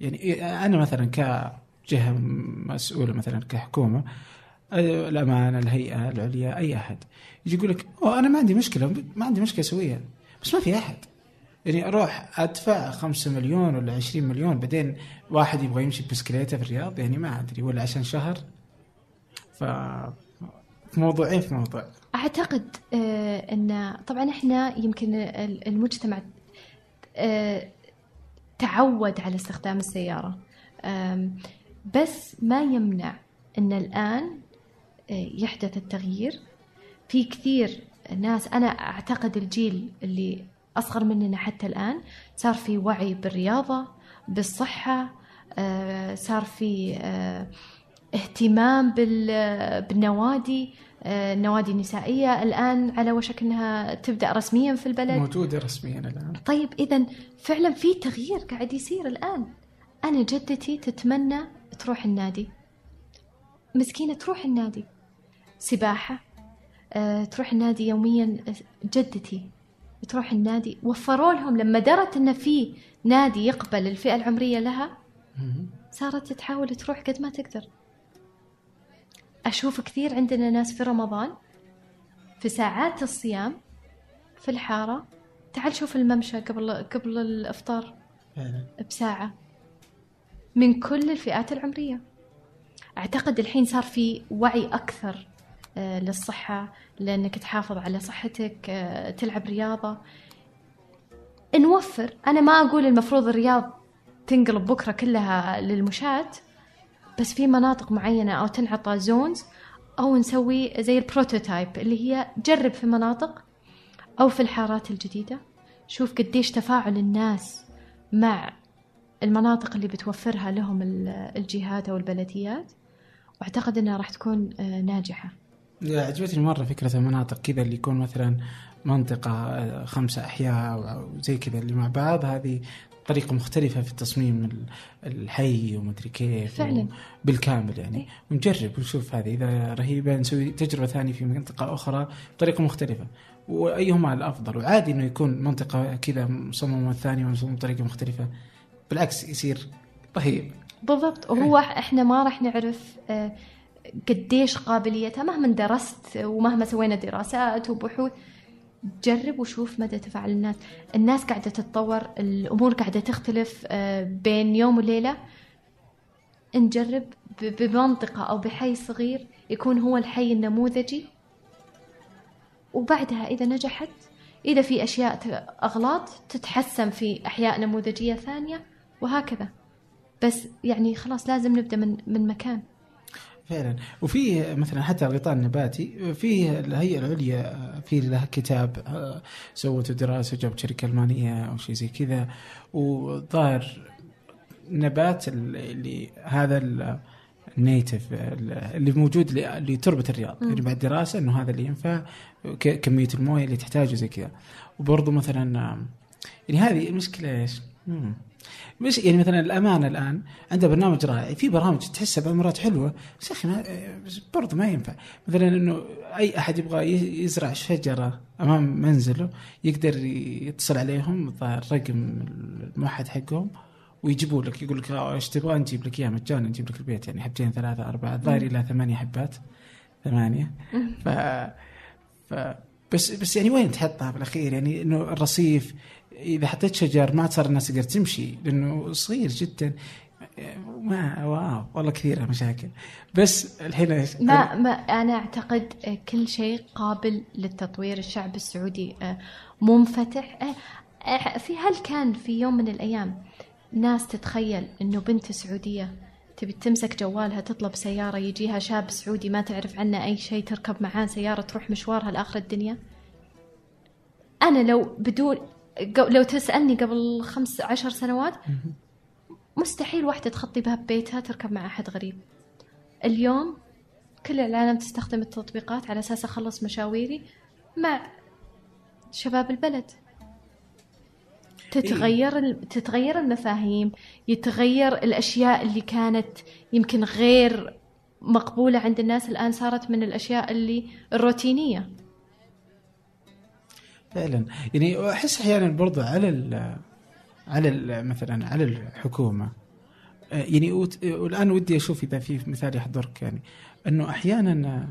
يعني أنا مثلا كجهة مسؤولة مثلا كحكومة آه، الامانه الهيئه العليا أي أحد. يجي يقول لك أنا ما عندي مشكلة ما عندي مشكلة أسويها. بس ما في أحد. يعني أروح أدفع خمسة مليون ولا عشرين مليون بعدين واحد يبغى يمشي بسكليته في الرياض يعني ما أدري ولا عشان شهر. ف في موضوعين في موضوع. أعتقد آه أن طبعا إحنا يمكن ال- المجتمع آه تعود على استخدام السيارة. آم، بس ما يمنع أن الآن آه، يحدث التغيير. في كثير ناس أنا أعتقد الجيل اللي أصغر مننا حتى الآن صار في وعي بالرياضة بالصحة آه، صار في اهتمام بال- بالنوادي آه، النوادي النسائية الآن على وشك أنها تبدأ رسميا في البلد؟ موجودة رسميا الآن. طيب إذا فعلا في تغيير قاعد يصير الآن. أنا جدتي تتمنى تروح النادي. مسكينة تروح النادي. سباحة آه، تروح النادي يوميا. جدتي تروح النادي. وفروا لهم لما درت إن في نادي يقبل الفئة العمرية لها صارت تحاول تروح قد ما تقدر. أشوف كثير عندنا ناس في رمضان في ساعات الصيام في الحارة. تعال شوف الممشى قبل قبل الإفطار. فعلا بساعة. من كل الفئات العمرية. أعتقد الحين صار في وعي أكثر آه، للصحة لأنك تحافظ على صحتك آه، تلعب رياضة. نوفر. أنا ما أقول المفروض الرياض تنقلب بكرة كلها للمشاة. بس في مناطق معينة أو تنعطى زونز أو نسوي زي البروتوتايب اللي هي جرب في مناطق أو في الحارات الجديدة. شوف قديش تفاعل الناس مع المناطق اللي بتوفرها لهم ال- الجهات أو البلديات. وأعتقد أنها راح تكون آه، ناجحة. عجبتني مرة فكرة المناطق كذا اللي يكون مثلا منطقة آه، خمسه أحياء أو أو زي كذا اللي مع بعض. هذه طريقة مختلفة في تصميم الحي ومدري كيف فعلا. بالكامل يعني. إيه. ونجرب ونشوف هذه. إذا رهيبة نسوي تجربة ثانية في منطقة أخرى بطريقة مختلفة. وأيهما الأفضل؟ وعادي إنه يكون منطقة كذا مصممة ثانية ومصممة بطريقة مختلفة. بالعكس يصير رهيب. بالضبط. وهو إحنا ما راح نعرف آه، قديش قابليتها مهما درست ومهما سوينا دراسات وبحوث. جرب وشوف مدى تفاعل الناس. الناس قاعدة تتطور الأمور قاعدة تختلف آه، بين يوم وليلة. نجرب بمنطقة أو بحي صغير يكون هو الحي النموذجي. وبعدها إذا نجحت إذا في أشياء أغلاط تتحسن في أحياء نموذجية ثانية وهكذا. بس يعني خلاص لازم نبدأ من من مكان. فعلا وفي مثلا حتى الغطاء النباتي في الهيئة العليا في لها كتاب آه، سوته دراسة جابت شركة ألمانية أو شيء زي كذا وظاهر نبات ال- اللي هذا ال- النيتف اللي موجود لتربة الرياض. يعني بعد دراسة إنه هذا اللي ينفع كمية الموية اللي تحتاجه زي كذا وبرضه مثلا يعني هذه المشكلة إيش؟ مم. مش يعني مثلا الامانه الآن عندها برنامج رائع في برامج تحسها المرات حلوة بس يا أخي ما بس برضه ما ينفع. مثلا إنه أي أحد يبغى يزرع شجرة أمام منزله يقدر يتصل عليهم رقم الموحد حقهم ويجيبوا لك يقول لك آه، إيش تبغى؟ نجيب لك إياه مجانا نجيب لك البيت. يعني حبتين ثلاثة أربعة الظاهر إلى ثمانية حبات ثمانية. ف ف بس بس يعني وين تحطها بالأخير؟ يعني إنه الرصيف إذا حطيت شجر ما صار الناس تقدر تمشي لأنه صغير جدا. ما واو والله كثيرة مشاكل. بس الحين؟ ما, ما أنا أعتقد آه، كل شيء قابل للتطوير. الشعب السعودي آه، منفتح. آه، في هل كان في يوم من الأيام ناس تتخيل إنه بنت سعودية تبي تمسك جوالها تطلب سيارة يجيها شاب سعودي ما تعرف عنه أي شيء تركب معاه سيارة تروح مشوارها لآخر الدنيا؟ أنا لو بدون لو تسألني قبل خمس عشر سنوات مستحيل واحدة تخطي باب بيتها تركب مع أحد غريب. اليوم كل العالم تستخدم التطبيقات على أساس أخلص مشاويري مع شباب البلد. تتغير ال- تتغير المفاهيم يتغير الأشياء اللي كانت يمكن غير مقبولة عند الناس الآن صارت من الأشياء اللي الروتينية. فعلا. يعني أحس أحيانا برضو على ال على ال مثلا على الحكومة. يعني والان ودي أشوف إذا في مثال يحضرك يعني. أنه أحيانا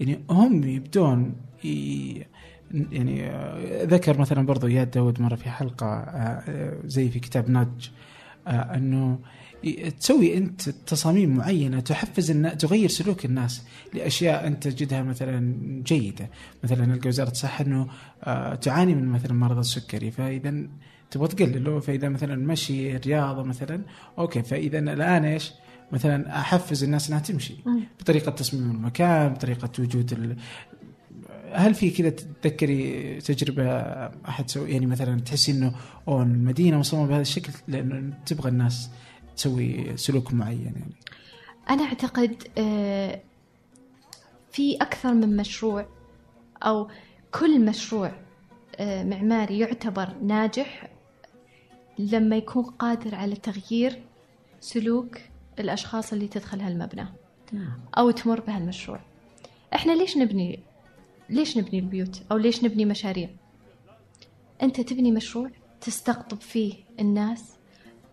يعني هم يبدون يعني ذكر مثلا برضو اياد داود مرة في حلقة آه، آه، زي في كتاب نضج آه، أنه تسوي أنت تصاميم معينة تحفز الناس تغير سلوك الناس لأشياء أنت تجدها مثلا جيدة مثلا نلقى وزارة الصحة إنه آه، تعاني من مثلا مرض السكري فإذا تبغى تقلله فإذا مثلا مشي رياضة مثلا أوكي فإذا الآن إيش؟ مثلا أحفز الناس إنها تمشي. بطريقة تصميم المكان بطريقة وجود ال... هل في كذا تتذكري تجربة أحد سوي يعني مثلا تحسي إنه أوه المدينة مصممة بهذا الشكل لأنه تبغى الناس تسوي سلوك معين يعني؟ أنا أعتقد آه، في أكثر من مشروع أو كل مشروع آه، معماري يعتبر ناجح لما يكون قادر على تغيير سلوك الأشخاص اللي تدخل هالمبنى أو تمر بهالمشروع. إحنا ليش نبني ليش نبني البيوت أو ليش نبني مشاريع؟ أنت تبني مشروع تستقطب فيه الناس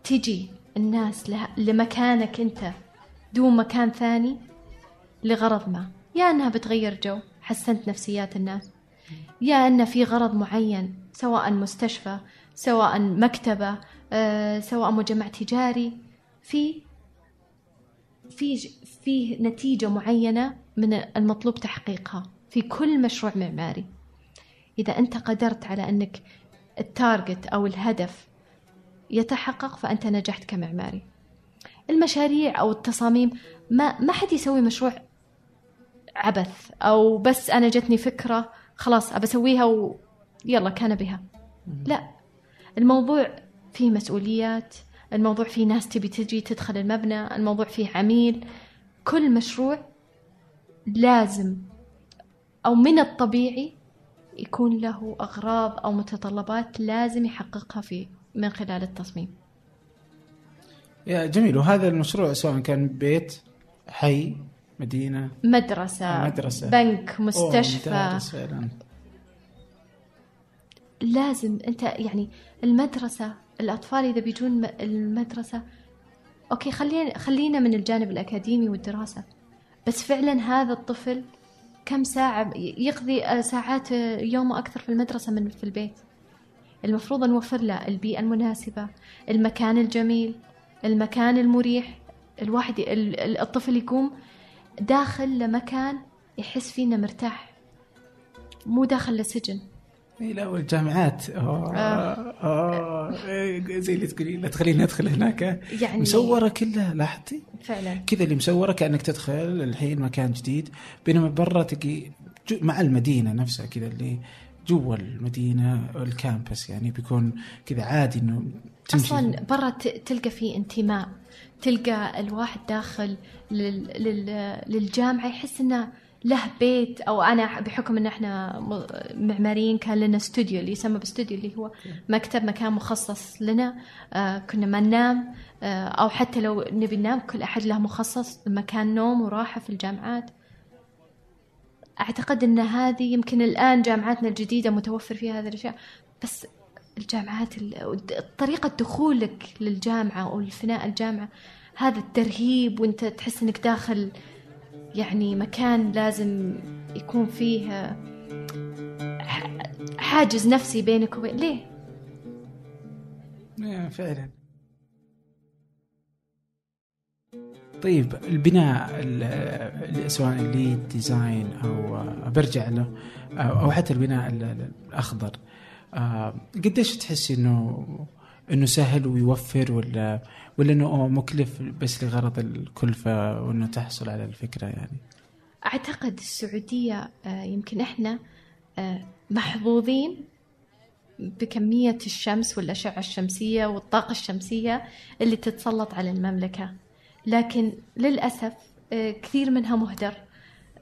تجي الناس. لمكانك أنت دون مكان ثاني لغرض ما. يا أنها بتغير جو حسنت نفسيات الناس. يا أن في غرض معين سواء مستشفى سواء مكتبة آه، سواء مجمع تجاري. في في في نتيجة معينة من المطلوب تحقيقها في كل مشروع معماري. إذا أنت قدرت على أنك التارجت أو الهدف يتحقق فأنت نجحت كمعماري. المشاريع أو التصاميم ما ما حد يسوي مشروع عبث أو بس أنا جتني فكرة خلاص أبى أسويها ويلا كان بها. لا. الموضوع فيه مسؤوليات الموضوع فيه ناس تبي تجي تدخل المبنى الموضوع فيه عميل. كل مشروع لازم أو من الطبيعي يكون له أغراض أو متطلبات لازم يحققها في من خلال التصميم. يا جميل وهذا المشروع سواء كان بيت حي مدينة مدرسة مدرسة. بنك مستشفى. لازم أنت يعني المدرسة الأطفال إذا بيجون المدرسة أوكي خلينا خلينا من الجانب الأكاديمي والدراسة. بس فعلا هذا الطفل كم ساعة يقضي آه، ساعات آه، يومه أكثر في المدرسة من في البيت؟ المفروض نوفر له البيئة المناسبة المكان الجميل المكان المريح الواحد ال- ال- الطفل يقوم داخل لمكان يحس فيه إنه مرتاح مو داخل لسجن اي لا والجامعات أوه. أوه. إيه، زي اللي تقولي لا تخليني أدخل هناك يعني مسورة كلها لاحظتي فعلا كذا اللي مسورة كأنك تدخل الحين مكان جديد بينما برا جو- مع المدينة نفسها كذا اللي جوا المدينة ال campus يعني بيكون كذا عادي إنه تمشي. أصلا برا تلقى فيه انتماء تلقى الواحد داخل لل... لل... للجامعة يحس إنه له بيت أو أنا بحكم إن إحنا معماريين كان لنا استوديو اللي يسمى باستوديو اللي هو مكتب مكان مخصص لنا آه كنا ما ننام آه أو حتى لو نبي ننام كل أحد له مخصص مكان نوم وراحة في الجامعات. أعتقد إن هذه يمكن الآن جامعاتنا الجديدة متوفر فيها هذه الأشياء بس الجامعات ال- طريقة دخولك للجامعة أو الفناء الجامعة هذا الترهيب وإنت تحس إنك داخل يعني مكان لازم يكون فيه حاجز نفسي بينك وبين ليه؟ فعلا طيب البناء ال- ال- سواء ال LEED design أو برجع له أو حتى البناء ال- ال- الأخضر آه، قديش تحسي إنه إنه سهل ويوفر ولا ولا إنه مكلف بس لغرض الكلفة وإنه تحصل على الفكرة يعني؟ أعتقد السعودية آه، يمكن إحنا آه، محظوظين بكمية الشمس والأشعة الشمسية والطاقة الشمسية اللي تتسلط على المملكة. لكن للأسف آه، كثير منها مهدر.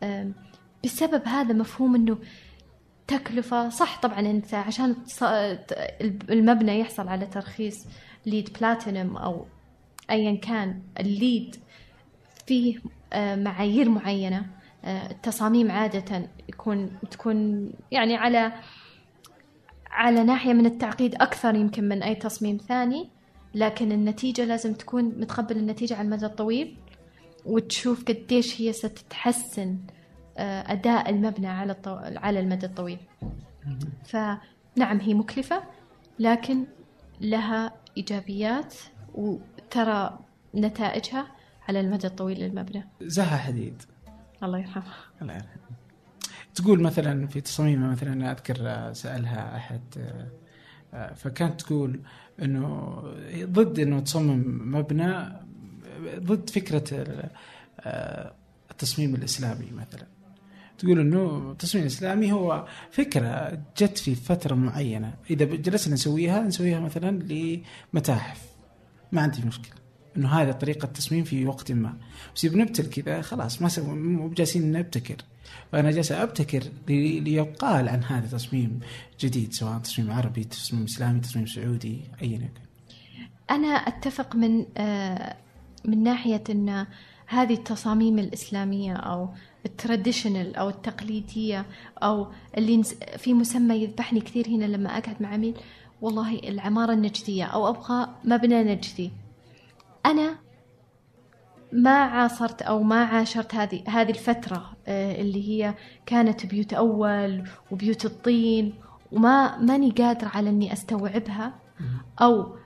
آه، بسبب هذا مفهوم إنه تكلفة صح طبعا انت عشان المبنى يحصل على ترخيص ليد بلاتينوم أو ايا كان الليد فيه آه، معايير معينة التصاميم عادة يكون تكون يعني على على ناحية من التعقيد أكثر يمكن من أي تصميم ثاني. لكن النتيجة لازم تكون متقبل النتيجة على المدى الطويل وتشوف قديش هي ستتحسن آه، أداء المبنى على الطو... على المدى الطويل. فنعم هي مكلفة لكن لها إيجابيات وترى نتائجها على المدى الطويل للمبنى. زها حديد. الله يرحمها. الله يرحمه تقول مثلا في تصاميمها مثلا أذكر آه، سألها أحد آه، فكانت تقول إنه ضد إنه تصمم مبنى ضد فكرة آه، التصميم الإسلامي مثلا. تقول إنه التصميم الإسلامي هو فكرة جت في فترة معينة. إذا جلسنا نسويها نسويها مثلا لمتاحف. ما عندي مشكلة. إنه هذا طريقة تصميم في وقت ما. بس بنبتل كذا خلاص ما مو بجالسين نبتكر. فانا جالس أبتكر لي- ليقال عن هذا تصميم جديد سواء تصميم عربي تصميم إسلامي تصميم سعودي ايا يكن. أنا أتفق من آه، من ناحية أن هذه التصاميم الإسلامية أو التراديشنال أو التقليدية أو اللي في مسمى يذبحني كثير هنا لما أقعد مع عميل والله العمارة النجدية أو أبغى مبنى نجدي. أنا ما عاصرت أو ما عاشرت هذه هذه الفترة آه، اللي هي كانت بيوت أول وبيوت الطين وما ماني قادرة على إني أستوعبها. أو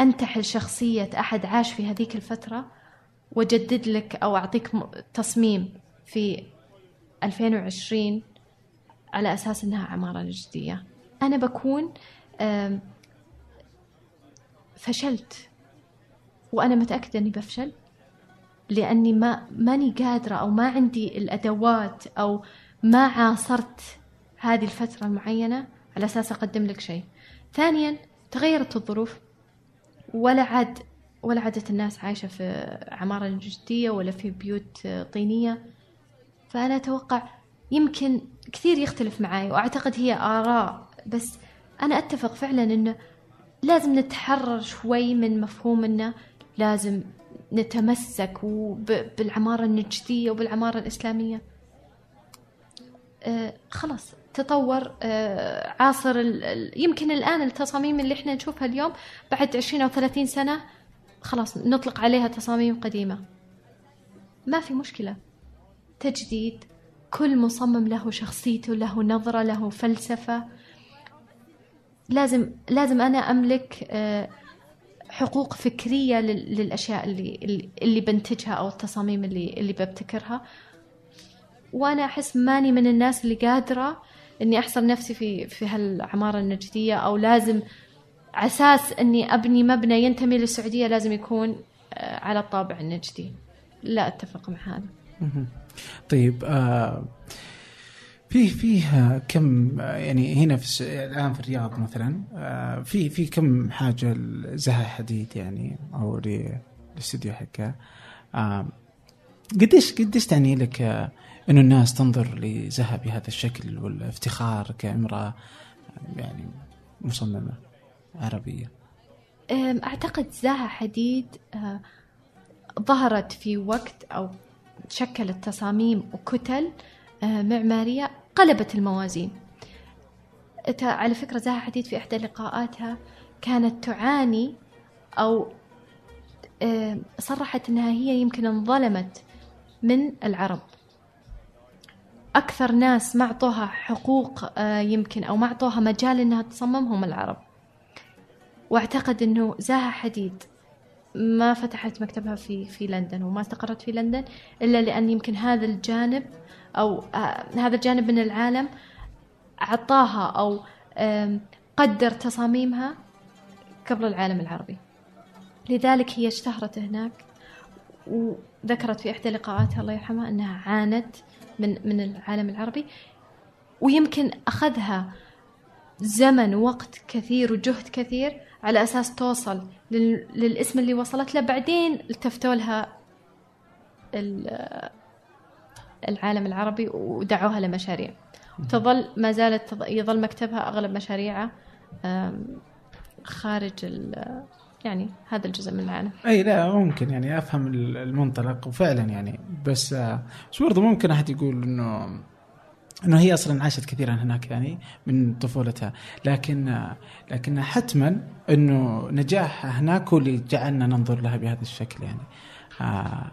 أنتحل شخصية أحد عاش في هذيك الفترة وأجدد لك أو أعطيك م- تصميم في 2020 على أساس أنها عمارة نجدية أنا بكون فشلت. وأنا متأكدة أني بفشل. لأني ما ماني قادرة أو ما عندي الأدوات أو ما عاصرت هذه الفترة المعينة على أساس أقدم لك شيء. ثانيا تغيرت الظروف ولا عاد ولا عادت الناس عايشة في عمارة جدية ولا في بيوت طينية. فأنا أتوقع يمكن كثير يختلف معي وأعتقد هي آراء. بس أنا أتفق فعلا أنه لازم نتحرر شوي من مفهوم أنه لازم نتمسك بالعمارة النجدية وبالعمارة الإسلامية. آه خلاص تطور آه عاصر يمكن الآن التصاميم اللي إحنا نشوفها اليوم بعد 20 أو 30 سنة خلاص نطلق عليها تصاميم قديمة. ما في مشكلة. تجديد كل مصمم له شخصيته له نظرة له فلسفة. لازم لازم أنا أملك آه حقوق فكرية للأشياء اللي اللي بنتجها أو التصاميم اللي اللي ببتكرها. وأنا أحس ماني من الناس اللي قادرة إني أحصر نفسي في في هالعمارة النجدية أو لازم أساس إني أبني مبنى ينتمي للسعودية لازم يكون آه، على الطابع النجدي. لا أتفق مع هذا. طيب آه في فيه كم يعني هنا في الآن في الرياض مثلا آه، في في كم حاجة لزها حديد يعني أو للاستديو حقه. آه، قديش قديش تعني لك آه، إنه الناس تنظر لزها بهذا الشكل والافتخار كامراه يعني مصممة عربية؟ أعتقد زها حديد ظهرت في وقت أو شكلت تصاميم وكتل معمارية قلبت الموازين. على فكرة زاها حديد في إحدى لقاءاتها كانت تعاني أو آه، صرحت أنها هي يمكن انظلمت من العرب. أكثر ناس ما أعطوها حقوق آه، يمكن أو ما أعطوها مجال أنها تصمم هم العرب. واعتقد أنه زاها حديد ما فتحت مكتبها في في لندن وما استقرت في لندن إلا لأن يمكن هذا الجانب أو آه هذا الجانب من العالم أعطاها أو قدر تصاميمها قبل العالم العربي. لذلك هي اشتهرت هناك وذكرت في إحدى لقاءاتها الله يرحمها أنها عانت من من العالم العربي. ويمكن أخذها زمن ووقت كثير وجهد كثير على أساس توصل للاسم اللي وصلت له. بعدين التفتوا لها العالم العربي ودعوها لمشاريع. تظل ما زالت يظل مكتبها أغلب مشاريعها خارج يعني هذا الجزء من العالم. أي لا ممكن يعني أفهم المنطلق وفعلا يعني. بس آه، بس برضه ممكن أحد يقول إنه إنه هي أصلا عاشت كثيرا هناك يعني من طفولتها. لكن لكن حتما إنه نجاحها هناك هو اللي جعلنا ننظر لها بهذا الشكل يعني. آه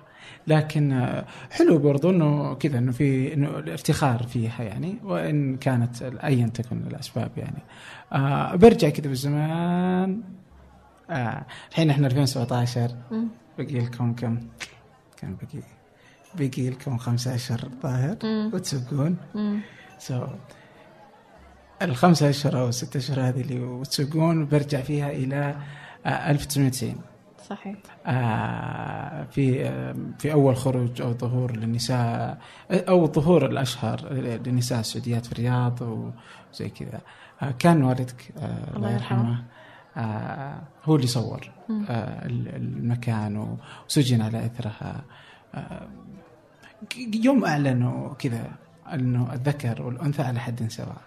لكن حلو برضو إنه كذا إنه في إنه الإفتخار فيها يعني وإن كانت ايا تكن الأسباب يعني. آه برجع كذا بالزمان. آه الحين إحنا 2017 بقي لكم كم؟ كم بقي؟ بقي لكم خمسة أشهر الظاهر وتسوقون. سو so, الخمسة أشهر أو الستة أشهر هذه اللي وتسوقون برجع فيها إلى 1990 صحيح. آه في آه في أول خروج أو ظهور للنساء أو ظهور الأشهر للنساء السعوديات في الرياض وزي كذا. آه كان والدك آه الله يرحمه. آه هو اللي صور آه المكان وسجن على إثرها. آه يوم أعلنوا كذا أنه الذكر والأنثى على حد سواء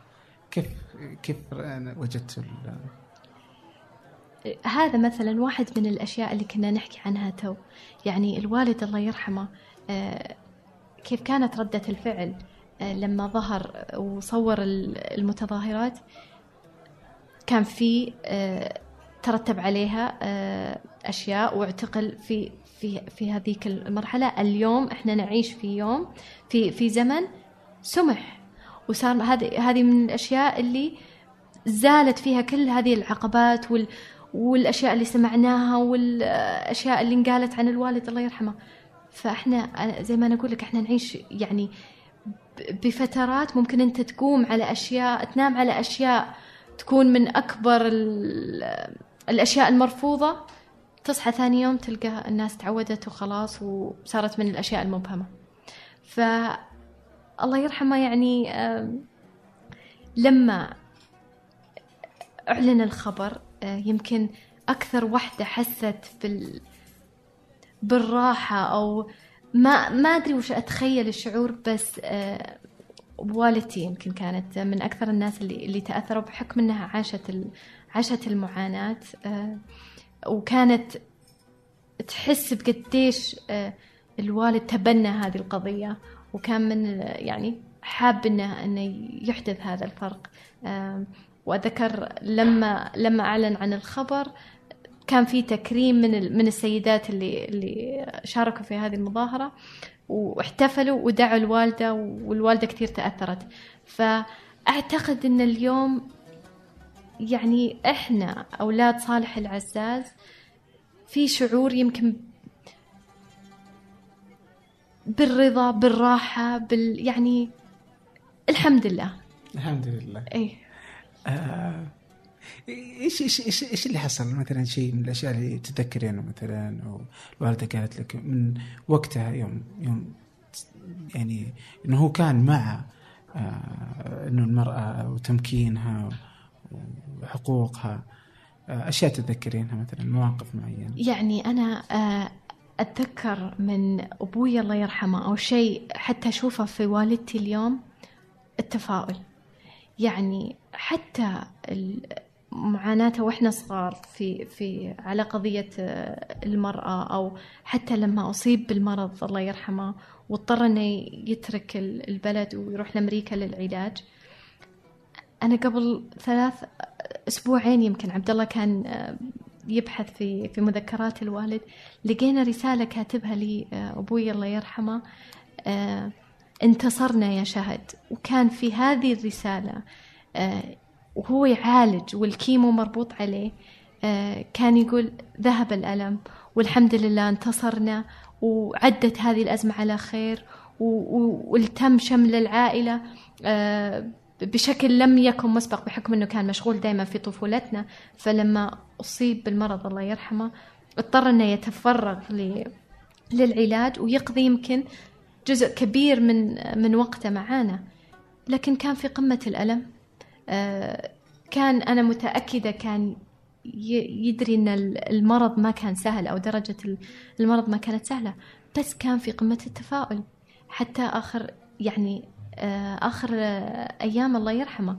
كيف كيف وجدت هذا مثلا واحد من الأشياء اللي كنا نحكي عنها تو. يعني الوالد الله يرحمه آه، كيف كانت ردة الفعل آه، لما ظهر وصور المتظاهرات كان في آه، ترتب عليها أشياء واعتقل في في في هذيك المرحلة. اليوم إحنا نعيش في يوم في في زمن سمح. وصار هذه هذه من الأشياء اللي زالت فيها كل هذه العقبات وال والأشياء اللي سمعناها والأشياء اللي انقالت عن الوالد الله يرحمه. فإحنا زي ما أنا أقول لك إحنا نعيش يعني بفترات ممكن أنت تقوم على أشياء تنام على أشياء تكون من أكبر الأشياء المرفوضة تصحى ثاني يوم تلقى الناس تعودت وخلاص وصارت من الأشياء المبهمة. ف الله يرحمه يعني لما أعلن الخبر يمكن أكثر وحدة حست بال بالراحة أو ما ما أدري وش أتخيل الشعور بس آه، والدتي يمكن كانت من أكثر الناس اللي اللي تأثروا بحكم أنها عاشت عاشت المعاناة آه، وكانت تحس بقديش آه، الوالد تبنى هذه القضية وكان من يعني حاب انه إنه يحدث هذا الفرق آم، وأذكر لما لما أعلن عن الخبر كان في تكريم من من السيدات اللي اللي شاركوا في هذه المظاهرة واحتفلوا ودعوا الوالدة والوالدة كثير تأثرت. فأعتقد إن اليوم يعني إحنا أولاد صالح العزاز في شعور يمكن بالرضا بالراحة بال يعني الحمد لله. الحمد لله. اي آه، إيش إيش إيش إيش اللي حصل؟ مثلا شيء من الأشياء اللي تتذكرينه مثلا أو الوالدة قالت لك من وقتها يوم يوم يعني إنه هو كان مع آه، إنه المرأة وتمكينها وحقوقها آه، أشياء تتذكرينها مثلا مواقف معينة؟ يعني أنا آه، أتذكر من أبوي الله يرحمه أو شيء حتى أشوفه في والدتي اليوم التفاؤل. يعني حتى معاناته وإحنا صغار في في على قضية آه، المرأة أو حتى لما أصيب بالمرض الله يرحمه واضطر إنه يترك ال- البلد ويروح لأمريكا للعلاج. أنا قبل ثلاث أسبوعين يمكن عبد الله كان آه، يبحث في في مذكرات الوالد لقينا رسالة كاتبها لي آه، أبوي الله يرحمه انتصرنا يا شهد. وكان في هذه الرسالة آه، وهو يعالج والكيمو مربوط عليه آه، كان يقول ذهب الألم والحمد لله انتصرنا وعدت هذه الأزمة على خير والتم شمل العائلة آه، بشكل لم يكن مسبق بحكم أنه كان مشغول دائما في طفولتنا. فلما أصيب بالمرض الله يرحمه اضطر أنه يتفرغ للعلاج ويقضي يمكن جزء كبير من من وقته معانا. لكن كان في قمة الألم. آه، كان أنا متأكدة كان يدري أن ال- المرض ما كان سهل أو درجة ال- المرض ما كانت سهلة. بس كان في قمة التفاؤل. حتى آخر يعني آه، آخر آه، أيام الله يرحمه.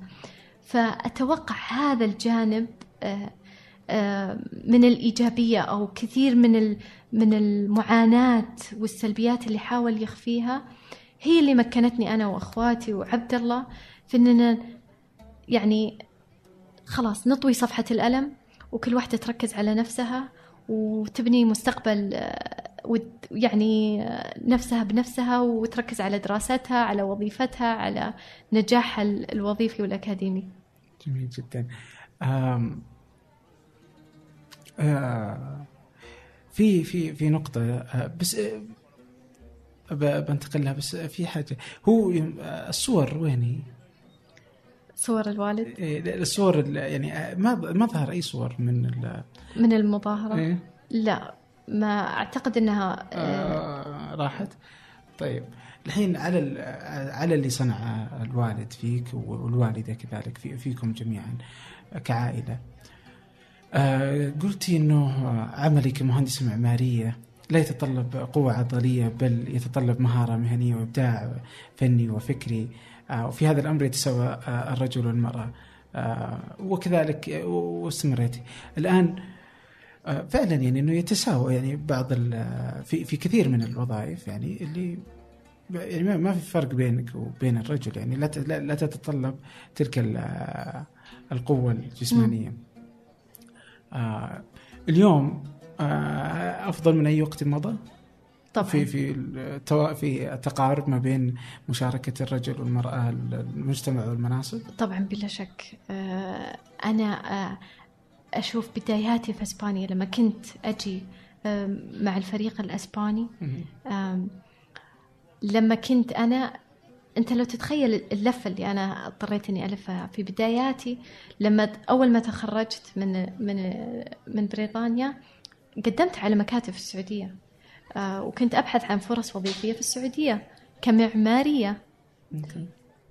فأتوقع هذا الجانب من الإيجابية أو كثير من من المعاناة والسلبيات اللي حاول يخفيها هي اللي مكنتني أنا وأخواتي وعبد الله في أننا يعني خلاص نطوي صفحة الألم وكل واحدة تركز على نفسها وتبني مستقبل آه، يعني آه، نفسها بنفسها وتركز على دراستها على وظيفتها على نجاحها ال- الوظيفي والأكاديمي. جميل جدا. آه، في في في نقطة آه، بس آه، بنتقل لها بس في حاجة. هو آه، الصور وين هي؟ صور الوالد؟ إيه، الصور ال- يعني آه، ما ما ظهر أي صور من ال من المظاهرة؟ إيه؟ لا ما أعتقد أنها آه، آه، راحت. طيب الحين على على اللي صنع الوالد فيك والوالدة كذلك في فيكم جميعا كعائلة. آه، قلتي إنه عملي كمهندسه معمارية لا يتطلب قوة عضلية بل يتطلب مهارة مهنية وإبداع فني وفكري. آه، وفي هذا الأمر يتساوى آه، الرجل والمرأة. وكذلك واستمريتي الآن فعلا يعني إنه يتساوى يعني بعض في في كثير من الوظائف يعني اللي يعني ما- في فرق بينك وبين الرجل يعني لا لا تتطلب تلك ال- القوة الجسمانية. آه اليوم آه أفضل من أي وقت مضى؟ طبعا. في في في التقارب ما بين مشاركة الرجل والمرأة المجتمع والمناصب. طبعا بلا شك. آه، أنا آه، أشوف بداياتي في إسبانيا لما كنت أجي آم، مع الفريق الأسباني. آم، لما كنت أنا أنت لو تتخيل اللفة اللي أنا اضطريت إني ألفها في بداياتي لما أول ما تخرجت من من من بريطانيا قدمت على مكاتب في السعودية. آه، وكنت أبحث عن فرص وظيفية في السعودية كمعمارية.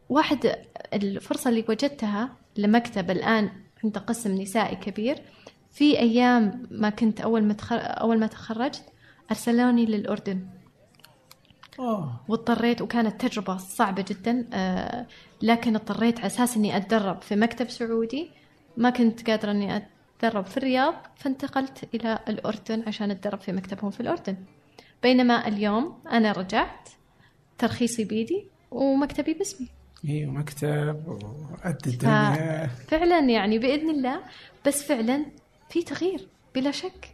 واحد الفرصة اللي وجدتها لمكتب الآن عنده قسم نسائي كبير في أيام ما كنت أول ما. أول ما تخرجت أرسلوني للأردن. واضطريت وكانت تجربة صعبة جدا آه، لكن اضطريت على أساس إني أتدرب في مكتب سعودي. ما كنت قادرة إني أت- تدرب في الرياض فانتقلت إلى الأردن عشان أتدرب في مكتبهم في الأردن. بينما اليوم أنا رجعت ترخيصي بيدي ومكتبي باسمي. أيوه مكتب وقد الدنيا. فعلا يعني بإذن الله بس فعلا في تغيير بلا شك.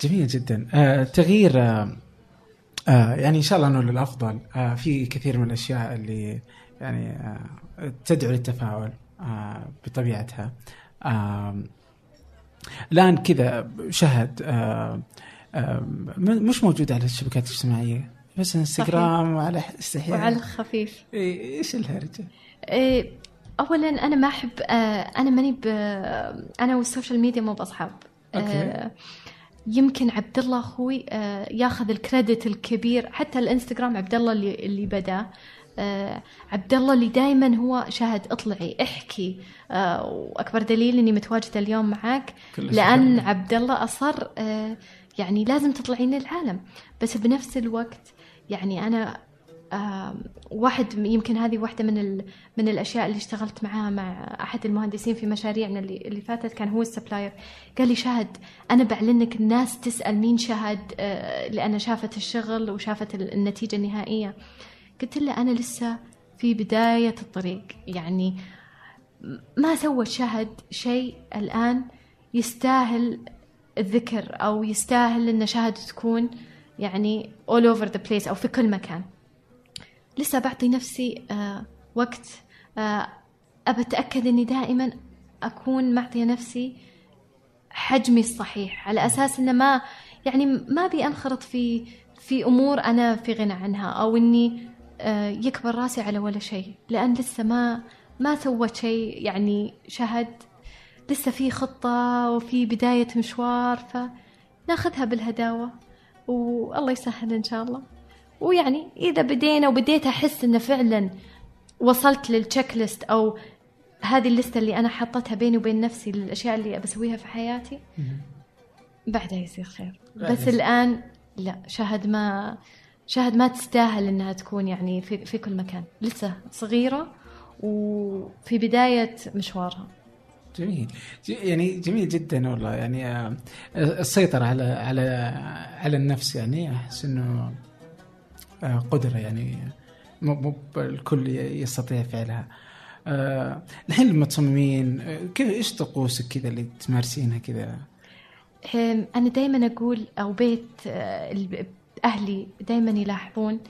جميل جدا. آه تغيير آه آه يعني إن شاء الله أنه للأفضل. آه في كثير من الأشياء اللي يعني آه تدعو للتفاؤل آه بطبيعتها. آه الآن كذا شهد آه آه مش موجود على الشبكات الاجتماعية بس إنستغرام وعلى استحياء. وعلى الخفيف. إيش الهرجه؟ إيه، اولا أنا ما أحب آه، أنا ماني أنا وال social media مو بأصحاب. أوكي. آه، يمكن عبد الله أخوي آه، ياخذ ال credit الكبير حتى الإنستغرام عبد الله اللي اللي بدا. آه، عبد الله اللي دائما هو شاهد اطلعي احكي. آه، وأكبر دليل إني متواجدة اليوم معك لأن. عبد الله أصر يعني لازم تطلعين للعالم. بس بنفس الوقت يعني أنا واحد يمكن هذه واحدة من ال... من الأشياء اللي اشتغلت معاها مع أحد المهندسين في مشاريعنا اللي, اللي فاتت كان هو السبلاير. قال لي شهد أنا بعلنك الناس تسأل مين شهد آه، لأن شافت الشغل وشافت ال- النتيجة النهائية. قلت له أنا لسه في بداية الطريق. يعني ما سوى شهد شيء الآن يستاهل الذكر أو يستاهل أن شهد تكون يعني all over the place أو في كل مكان. لسه بعطي نفسي آه وقت آه أبى أتأكد أني دائما أكون معطية نفسي حجمي الصحيح على أساس أنه ما يعني ما أبي أنخرط في في أمور أنا في غنى عنها أو أني آه يكبر راسي على ولا شيء لأن لسه ما ما سوت شيء يعني شهد لسه في خطة وفي بداية مشوار فناخذها بالهداوة والله يسهل إن شاء الله. ويعني إذا بدينا وبديت أحس إنه فعلا وصلت للتشيك ليست أو هذه الليستة اللي أنا حطتها بيني وبين نفسي للأشياء اللي بسويها في حياتي بعدها يصير خير. بس. الآن لا شهد ما شهد ما تستاهل إنها تكون يعني في, في كل مكان. لسه صغيرة وفي بداية مشوارها. جميل. يعني جميل جدا والله. يعني آه، السيطرة على على على النفس يعني أحس إنه آه، قدرة يعني مو الكل يستطيع فعلها. آه، الحين لما تصممين آه، كيف إيش طقوسك كذا اللي تمارسينها كذا؟ أنا دائما أقول أو بيت أهلي دائما يلاحظون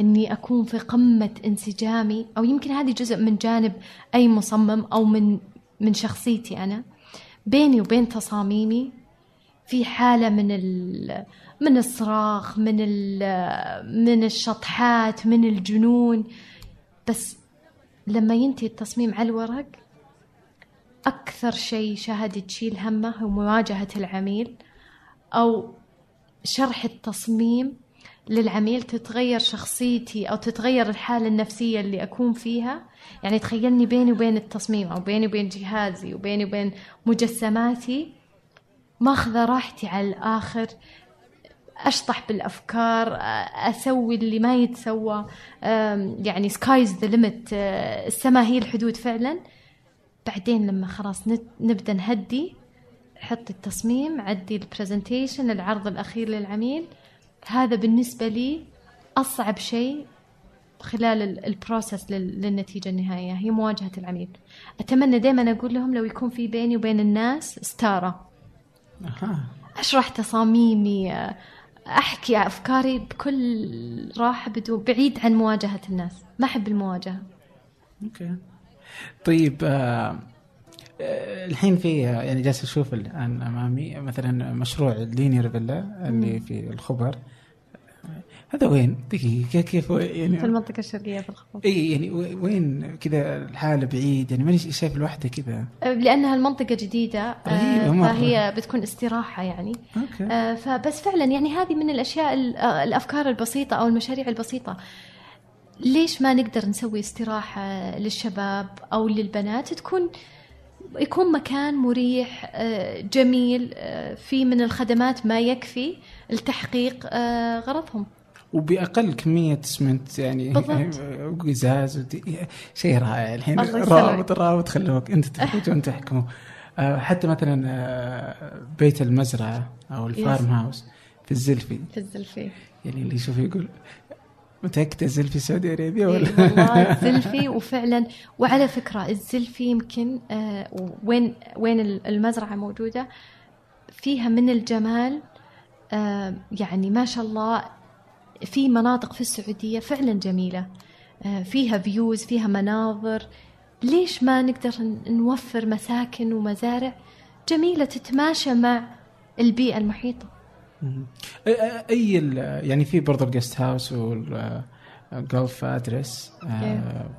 إني أكون في قمة انسجامي أو يمكن هذه جزء من جانب أي مصمم أو من من شخصيتي أنا. بيني وبين تصاميمي في حالة من من الصراخ من من الشطحات من الجنون. بس لما ينتهي التصميم على الورق أكثر شيء شهد تشيل همه هو مواجهة العميل أو شرح التصميم للعميل تتغير شخصيتي أو تتغير الحالة النفسية اللي أكون فيها. يعني تخيلني بيني وبين التصميم أو بيني وبين جهازي وبيني وبين مجسماتي ماخذة راحتي على الآخر. أشطح بالأفكار أسوي اللي ما يتسوى. يعني sky's the limit السماء هي الحدود فعلا. بعدين لما خلاص نبدأ نهدي حط التصميم عدي ال presentation العرض الأخير للعميل. هذا بالنسبة لي أصعب شيء خلال ال- process لل- للنتيجة النهائية هي مواجهة العميل. أتمنى دائما أقول لهم لو يكون في بيني وبين الناس ستارة. أها. أشرح تصاميمي أحكي أفكاري بكل راحة بدون بعيد عن مواجهة الناس. ما أحب المواجهة. أوكي. طيب آه آه، الحين في يعني جالس أشوف الآن أمامي مثلا مشروع Linear Villa اللي في الخبر. هذا وين؟ دقيقة كيف في يعني المنطقة الشرقية في الخبر اي يعني وين كذا الحالة بعيد؟ يعني ماني شايف الوحدة كذا. لأنها المنطقة جديدة مرة. فهي بتكون استراحة يعني. أوكي. آه، فبس فعلا يعني هذه من الأشياء ال- الأفكار البسيطة أو المشاريع البسيطة. ليش ما نقدر نسوي استراحة للشباب أو للبنات؟ تكون يكون مكان مريح جميل فيه من الخدمات ما يكفي لتحقيق غرضهم. وبأقل كمية اسمنت يعني. وقزاز شيء رائع الحين. روابط روابط خلوك أنت تخرجون تحكموا آه، حتى مثلا آه، بيت المزرعة أو الفارم هاوس في الزلفي. في الزلفي. يعني اللي يشوف يقول متأكدة الزلفي Saudi Arabia ولا؟ إيه والله الزلفي وفعلا. وعلى فكرة الزلفي يمكن آه وين وين المزرعة موجودة فيها من الجمال يعني ما شاء الله في مناطق في السعودية فعلا جميلة. آه فيها views فيها مناظر. ليش ما نقدر نوفر مساكن ومزارع جميلة تتماشى مع البيئة المحيطة؟ أي يعني في برضه الجست هاوس والجولف ادرس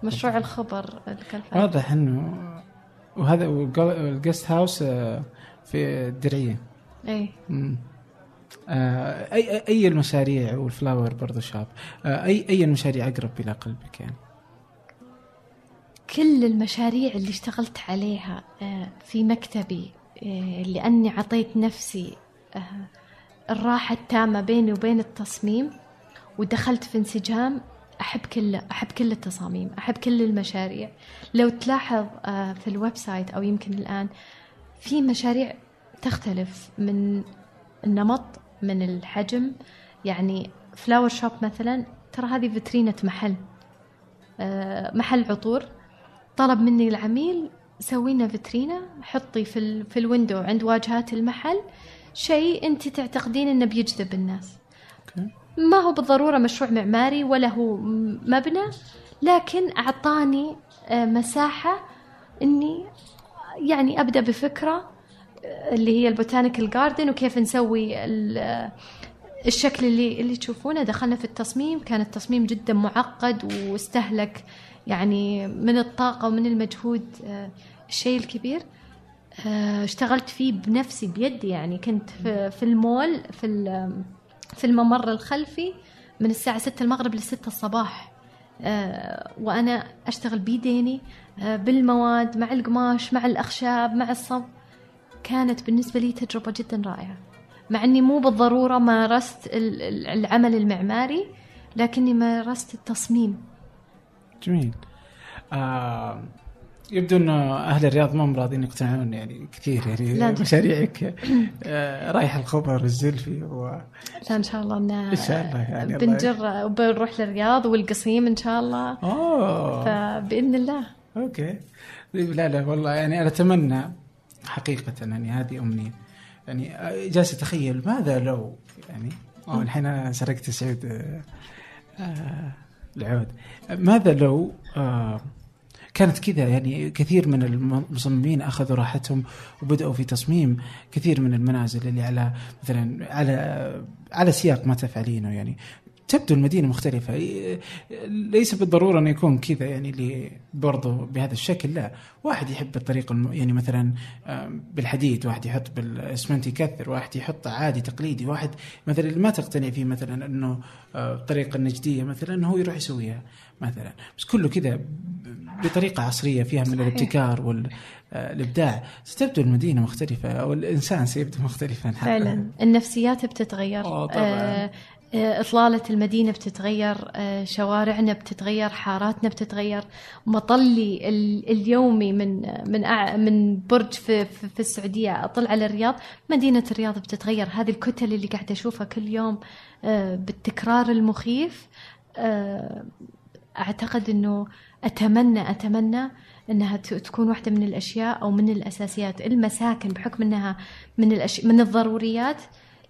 مشروع الخبر واضح إنه وهذا الجست هاوس آه، في الدرعيه اي آه، اي اي المشاريع والفلاور برضه شاب. آه، اي أي المشاريع أقرب إلى قلبك يعني؟ كل المشاريع اللي اشتغلت عليها في مكتبي لاني عطيت نفسي الراحة التامة بيني وبين التصميم ودخلت في انسجام أحب كل أحب كل التصاميم أحب كل المشاريع. لو تلاحظ آه، في ال website أو يمكن الآن في مشاريع تختلف من النمط من الحجم يعني flower shop مثلا ترى هذه فيترينة محل آه، محل عطور. طلب مني العميل سوينا فيترينة حطي في في ال window عند واجهات المحل شيء أنت تعتقدين إنه بيجذب الناس. ما هو بالضرورة مشروع معماري ولا هو مبنى لكن أعطاني آه، مساحة إني يعني أبدأ بفكرة آه، اللي هي ال botanical garden وكيف نسوي آه، الشكل اللي اللي تشوفونه. دخلنا في التصميم كان التصميم جدا معقد واستهلك يعني من الطاقة ومن المجهود الشيء الكبير. آه، اشتغلت فيه بنفسي بيدي يعني. كنت في, المول في في الممر الخلفي من الساعة ستة المغرب لستة الصباح. آه، وأنا أشتغل بيديني آه، بالمواد مع القماش مع الأخشاب مع الصب. كانت بالنسبة لي تجربة جدا رائعة. مع أني مو بالضرورة مارست العمل المعماري لكني مارست التصميم. جميل. آه يبدو إنه أهل الرياض ما راضيين يقتنعون يعني كثير يعني لا مشاريعك. آه، رايح الخبر والزلفي و... لا إن شاء الله إن إن شاء الله يعني بنجر وبنروح للرياض والقصيم إن شاء الله. أوه. فبإذن الله. أوكي. لا لا والله يعني أنا أتمنى حقيقة يعني هذه أمنية. يعني آه، جالس أتخيل ماذا لو يعني؟ الحين أنا سرقت سعود آه العود. ماذا لو آه كانت كذا يعني كثير من المصممين أخذوا راحتهم وبدأوا في تصميم كثير من المنازل اللي على مثلا على على سياق ما تفعلينه يعني. تبدو المدينة مختلفة. ليس بالضرورة انه يكون كذا يعني اللي برضه بهذا الشكل لا. واحد يحب الطريق الم... يعني مثلا بالحديد واحد يحط بالأسمنت يكثر واحد يحط عادي تقليدي واحد مثلا اللي ما تقتنع فيه مثلا أنه الطريقة النجديه مثلا هو يروح يسويها مثلا. بس كله كذا بطريقة عصرية فيها من الابتكار والابداع ستبدو المدينة مختلفة أو الإنسان سيبدو مختلفا فعلا. النفسيات بتتغير. طبعا. آه إطلالة المدينة بتتغير آه، شوارعنا بتتغير حاراتنا بتتغير. مطلي اليومي من من من برج في, في السعودية أطل على الرياض. مدينة الرياض بتتغير. هذه الكتل اللي قاعدة أشوفها كل يوم آه، بالتكرار المخيف. آه، أعتقد أنه أتمنى أتمنى إنها تكون واحدة من الأشياء أو من الأساسيات. المساكن بحكم إنها من الأش... من الضروريات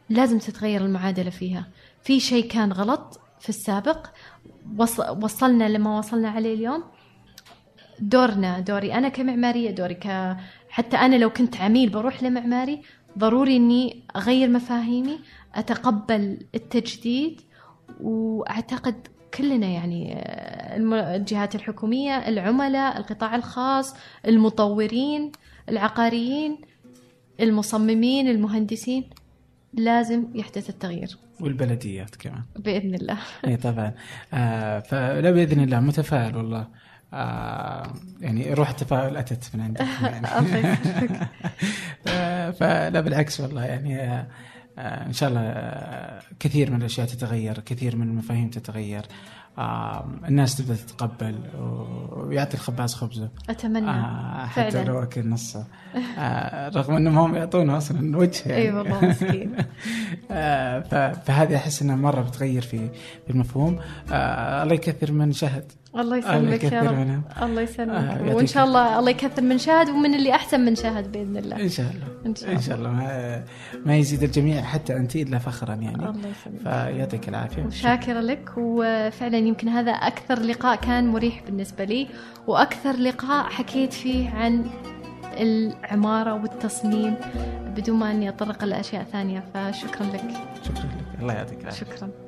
لازم تتغير المعادلة فيها. في شيء كان غلط في السابق وصلنا لما وصلنا عليه اليوم. دورنا دوري أنا كمعمارية دوري ك حتى أنا لو كنت عميل بروح لمعماري ضروري إني أغير مفاهيمي أتقبل التجديد وأعتقد كلنا يعني الجهات الحكومية العملاء القطاع الخاص المطورين العقاريين المصممين المهندسين. لازم يحدث التغيير. والبلديات كمان. بإذن الله. إي طبعا. آه فلا بإذن الله متفائل والله. آه يعني روح التفاؤل أتت من عندك يعني. آه فلا بالعكس والله يعني آه إن شاء الله آه، كثير من الأشياء تتغير كثير من المفاهيم تتغير. آه الناس تبدأ تتقبل ويعطي الخباز خبزة. أتمنى. آه حتى فعلاً. لو أكل نصه. آه رغم إنهم هم يعطونه أصلا وجه يعني. إي والله مسكين. آه فهذه أحس إنها مرة بتغير في في المفهوم. آه الله يكثر من شهد. الله يسلمك يا رب. منهم. الله آه، يسلمك يعطيك وإن شاء الله الله يكثر من شاهد ومن اللي أحسن من شاهد بإذن الله. إن شاء الله. إن شاء الله. شاء الله. ما, ما يزيد الجميع حتى أنت إلا فخرا يعني. الله يسلمك. فيعطيك العافية. وشاكرة لك. وفعلا يمكن هذا أكثر لقاء كان مريح بالنسبة لي. وأكثر لقاء حكيت فيه عن العمارة والتصميم بدون ما أني أطرق لأشياء ثانية. فشكرا لك. شكرا لك. الله يعطيك العافية. شكرا.